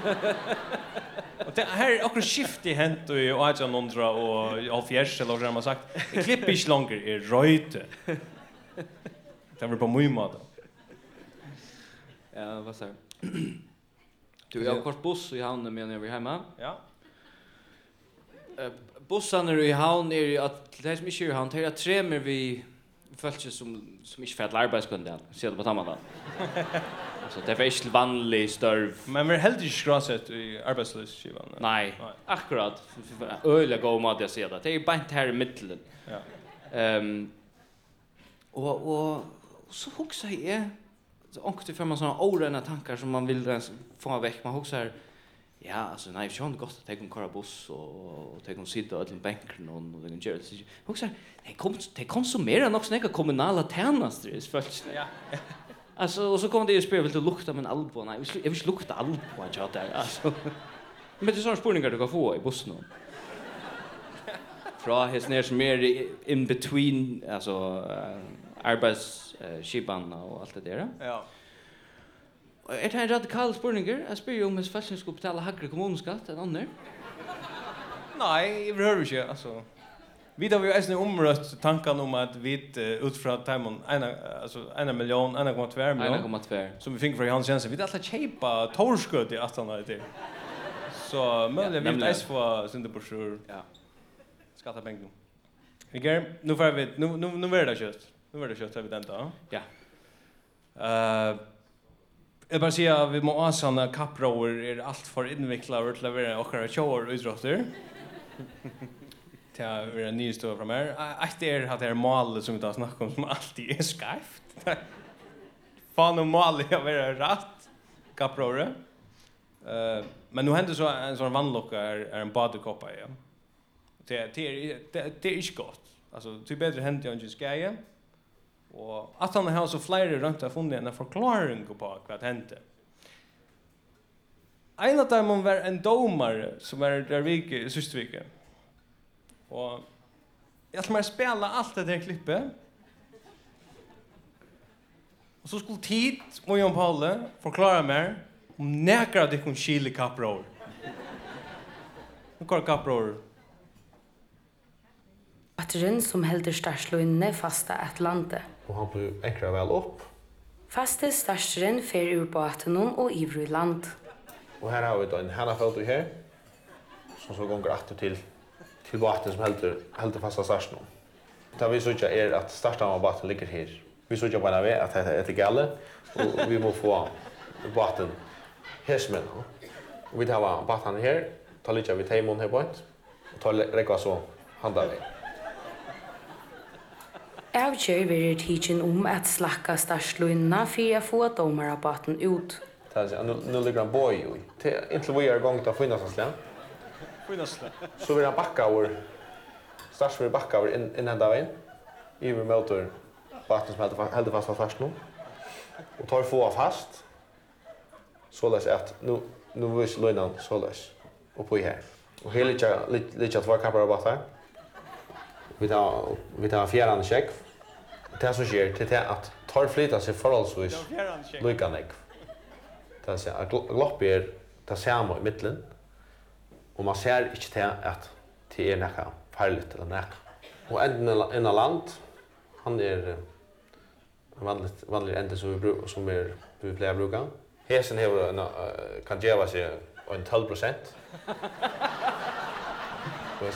Och det här är också skift i hänt och jag har någon dra och av fjärs eller vad man sagt. Jag klipper inte längre, jag röjte. Det var på mycket mat. Ja, vad säger du? Du har kort buss i havnen men jag vill hemma. Ja. Eh bussarna i havn är ju att det är mycket i havn det är tremer vi folk som som inte färdar arbetskunden ser du på samma dag. Så det är inte vanlig störv. Men vi är helt inte skrasat i arbetslöshetsskivan. Nej, akkurat. Öliga gå om att jag ser det. Det är ju bara inte här i mitten. Ja. Ehm och och så huxar jag så ångte för man såna orena tankar som man vill rens få väck man också här ja alltså nej jag har gott att ta en karabus och och ta en sitta öll bänken och och den gör sig också nej kom det konsumerar nog snäcka kommunala tjänster är fullt ja alltså och så kom det ju spel vill du lukta men albo nej jag vill lukta albo jag har där alltså. Men det är sån spurningar du kan få i bussen då fra hes ner som är in between alltså arbets skipanna och allt det där. Ja. Är det en radikal spurninger? Jeg spyr jo om hvis fashion skulle betale haggre kommuneskatt enn andre. Nei, jeg behøver ikke, altså. Vi har jo eisen omrøtt tanken om att vi uh, ut fra timen alltså altså 1 million, 1,2 miljon 1,2. Som vi fick fra Hans Jensen. Vi har alltid kjeipa torskøtt i 18 år det. Så möjligen vi har eisen på Sinterborsjur. Ja. Skatta pengen. Vi går, nu får vi, nu, nu, nu, nu det kjøtt. Nu var det kött här den då. Ja. Eh Jag bara säger vi må asana kapprower är allt för invecklade till att vara och köra shower utrotter. Ta vi är ny stor från här. Att är att det är målet som vi tar snack om som alltid är skarpt. Fan om målet jag vill rätt kapprover. Eh men nu händer så en sån vannlocka är, är en badkoppa igen. Det det det är inte gott. Alltså det är bättre händer jag inte ska igen. Og at han har så flere rundt har funnet en forklaring på hva det hendte. En av dem var en domare som var der vike i siste vike. Og jeg skal bare spille alt det der klippet. Og så skulle tid, må Jan Paule, forklare meg om nekker at det kun kile kapprår. Hva er kapprår? At som helder størsløynene fasta et landet og han blir ekra vel opp. Faste starsteren fer ur baten og ivru i land. Og her har vi da en hennafelt i her, som så gonger atter til, til baten som helder, helder fasta starsteren. Det vi sørger er at starsteren av baten ligger her. Vi sørger på ved at dette er til gale, og vi må få baten hesmen. Og vi tar baten her, tar litt av vi teimon her bort, og tar rekva så handa vi. Avgjør vil tidsen om at slakka starsløyna for å få domarabaten ut. Det er Nu ligger han bøy i. Inntil vi er gong til å finne oss en Så vil han bakka over, stars vil bakka over inn enda veien. Iver møter baten som heldur fast av stars nå. Og tar få fast. Så løs at nu, nu vis løyna så løs. Og på her. Og her ligger tvær kappar av batar. Vi tar, vi tar fjärran check det som skjer til det at tar flytta seg forholdsvis lykka nek. Det ser at glopp er det samme i middelen, og man ser ikke til at det er nekka farligt eller nekka. Og enden inn av land han är vanligt vanlig ende som vi brukar som er, vi pleier å bruke. Hesen hever, en kan ge seg en 12 Så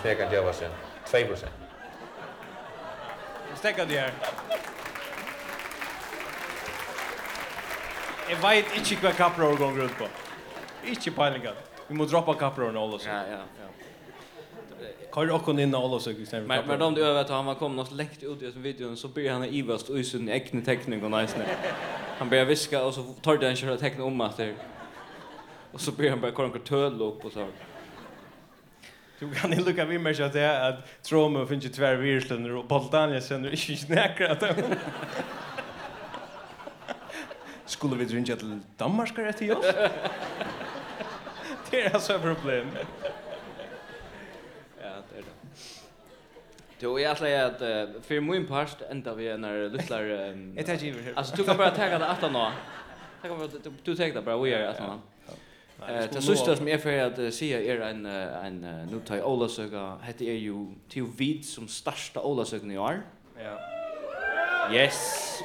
jag kan ge sig 2 Stekka det her. Jeg vet ikke hva kapprår går rundt på. Ikke peilinga. Vi må droppa kappråren og Ja, ja, ja. Kör och hon in och alla söker sen. Men men de du vet han var kommit något läckt ut i den videon så blir han ivast och i sin egen teckning och nice. Han börjar viska och så tar den köra teckna om att det. Och så börjar han bara kolla några töl upp och så. Du kan inte lucka vid mig så att säga att Troma finns ju tvär virslunder och Boltania känner ju inte näkra att Skulle vi drinka till Danmark rätt till oss? Det är alltså ett problem. ja, det är det. Jo, jag tror att uh, för min part ända vi är när lyssnar... Um, jag tar givet. Alltså, du kan bara ta det att nå. Du kan bara ta det bara, vi är att nå. Eh det sista som är för att säga är en en nu tar Ola söka heter är ju till vid som största Ola sökan i år. Ja. Yes.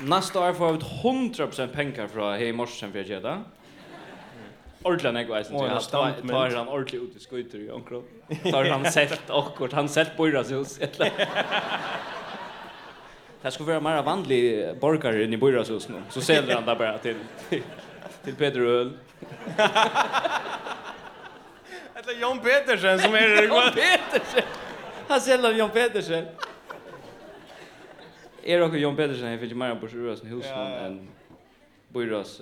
Nästa år får vi 100% pengar från Hej Morsen för att göra det. Ordla nek vet inte. Jag tar han ordligt ut i skuter i omkring. Tar han sett och han sett bojras hus det skulle vara mer vanlig borgare i Borgarasus nu. Så säljer han där bara till till Peter Öl. Eller Jon Petersen som är det. Jon Petersen. Han säljer Jon Petersen. Är också Jon Petersen i på Borgarasus hus än Borgarasus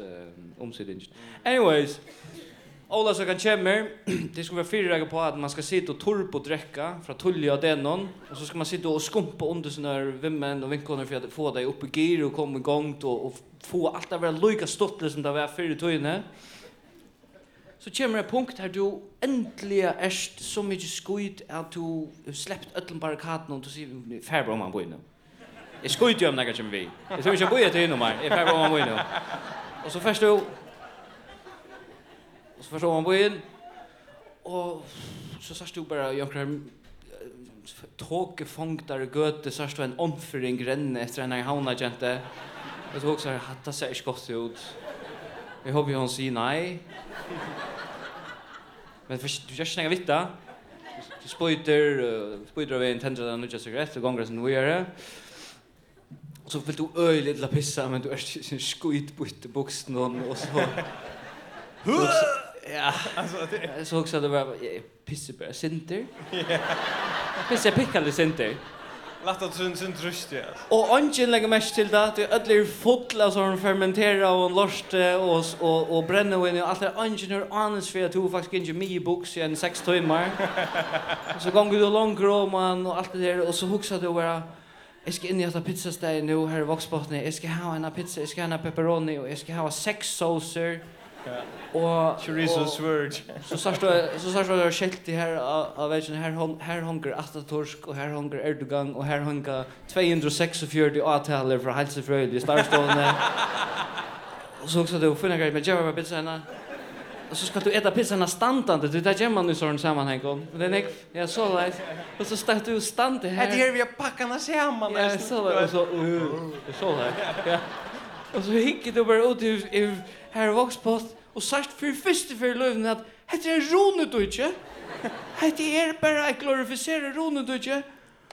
omsidning. Anyways, Ola så kan kommer, det ska vara fyra på att man ska sitta och torpa och dräcka från tulja och denon. Och så ska man sitta och skumpa under såna här vimmen och vinkorna för att få dig upp i gir och komma igång då, och få allt att vara lika stått som det var förr i tøyene. Så kommer det punkt här du äntligen är så mycket skojt att du släppt ötlen barrikaden och du säger färbar om man bor inne. Jag skojt ju om det här kommer vi. Jag tror inte jag bor i ett inne om. Jag färbar om man bor inne. Och så först du Och så försov han in. Och så sa du bara jag kör tåke fångtare göte så står en omföring renne efter en hauna gente. Och så också att det ser inte gott ut. Jag hoppas hon säger nej. Men för du just snäga vitta. Du spöjter spöjter av en tändare den nya cigarett och gånger som vi är det. Så vill du öjligt la pissa men du är sin skit på ytterboxen och så. Ja. Alltså det så också det var pisse bara center. Ja. Pisse pickade center. Lätt att syns syns rust ja. Och ungen lägger mest till det att det är fulla så de fermenterar och lorste och och och bränna in och allt det ungen är honest för att du faktiskt inte mig books i en 6 timmar. Så går du långt om man och allt det där och så huxar du bara Jeg skal inn i etter pizzasteg nå her i Voxbotten. Jeg skal ha en pizza, jeg skal ha en pepperoni, og jeg skal ha seks såser. Och chorizo swirge. Så sa det så sa det skilt det här av vägen här hon här hunger att torsk och här hunger Erdogan och här hunger 246 åtaler för hälsofröjd i starstående. Och så också det funna grejer med jag var bättre Och så ska du äta pizzan standande. Det där gör man i sån sammanhang Men Det är näck. Ja, så lätt. Och så står du stande här. Det här vi har packarna samman. Ja, så. Och så så lätt. Ja. Och så hinkar du bara ut i her i Vågspått, og sagt for første for løvene at hette er rone du ikke. Hette er bare jeg glorifiserer rone du.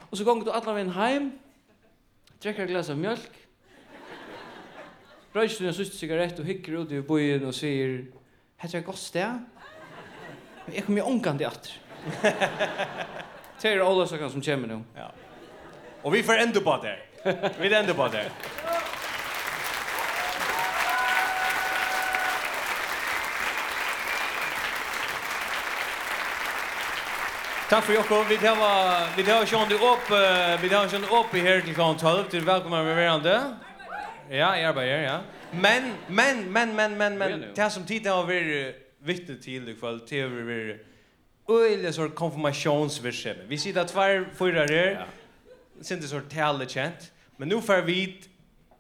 Og så gong du alle veien heim, trekker et glas av mjölk, røyser du en sust sigarett og hikker ut i bojen og sier hette er gott sted. Men jeg kommer jo omgang til atter. Det er alle saker som kommer nå. Ja. Og vi får enda på det. Vi enda på det. Takk for Jokko. Vi tar var vi tar sjön du upp vi tar sjön upp i här till kan 12 till välkomna med varandra. Ja, jag arbetar ja. Men men men men men men det som tid har vi vittne till i kväll til vi öliga sort konfirmationsversion. Vi ser där två fyra här. Sen det sort tälle chant. Men nu får vi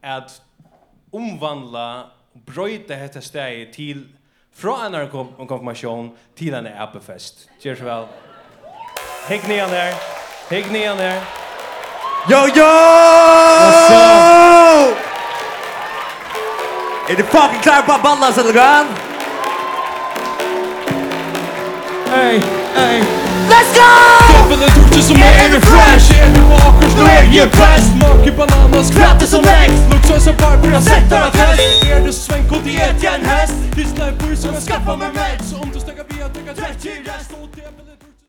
att omvandla bröjta detta steg till från en konfirmation till en appfest. Cheers väl. Well. Higg ner där. Higg ner där. Yo yo! What's up? Är det fucking klar på ballas eller grann? Hey, hey. Let's go! Dubbelen torter som är det fresh Är du bakers då är jag fast Mörker bananas kratter som växt Luxar som Barbara sätter att häst Är du svänk och det är en häst Det är snäppor som jag skaffar mig med Så om du stäcker via tänker tvärt till rest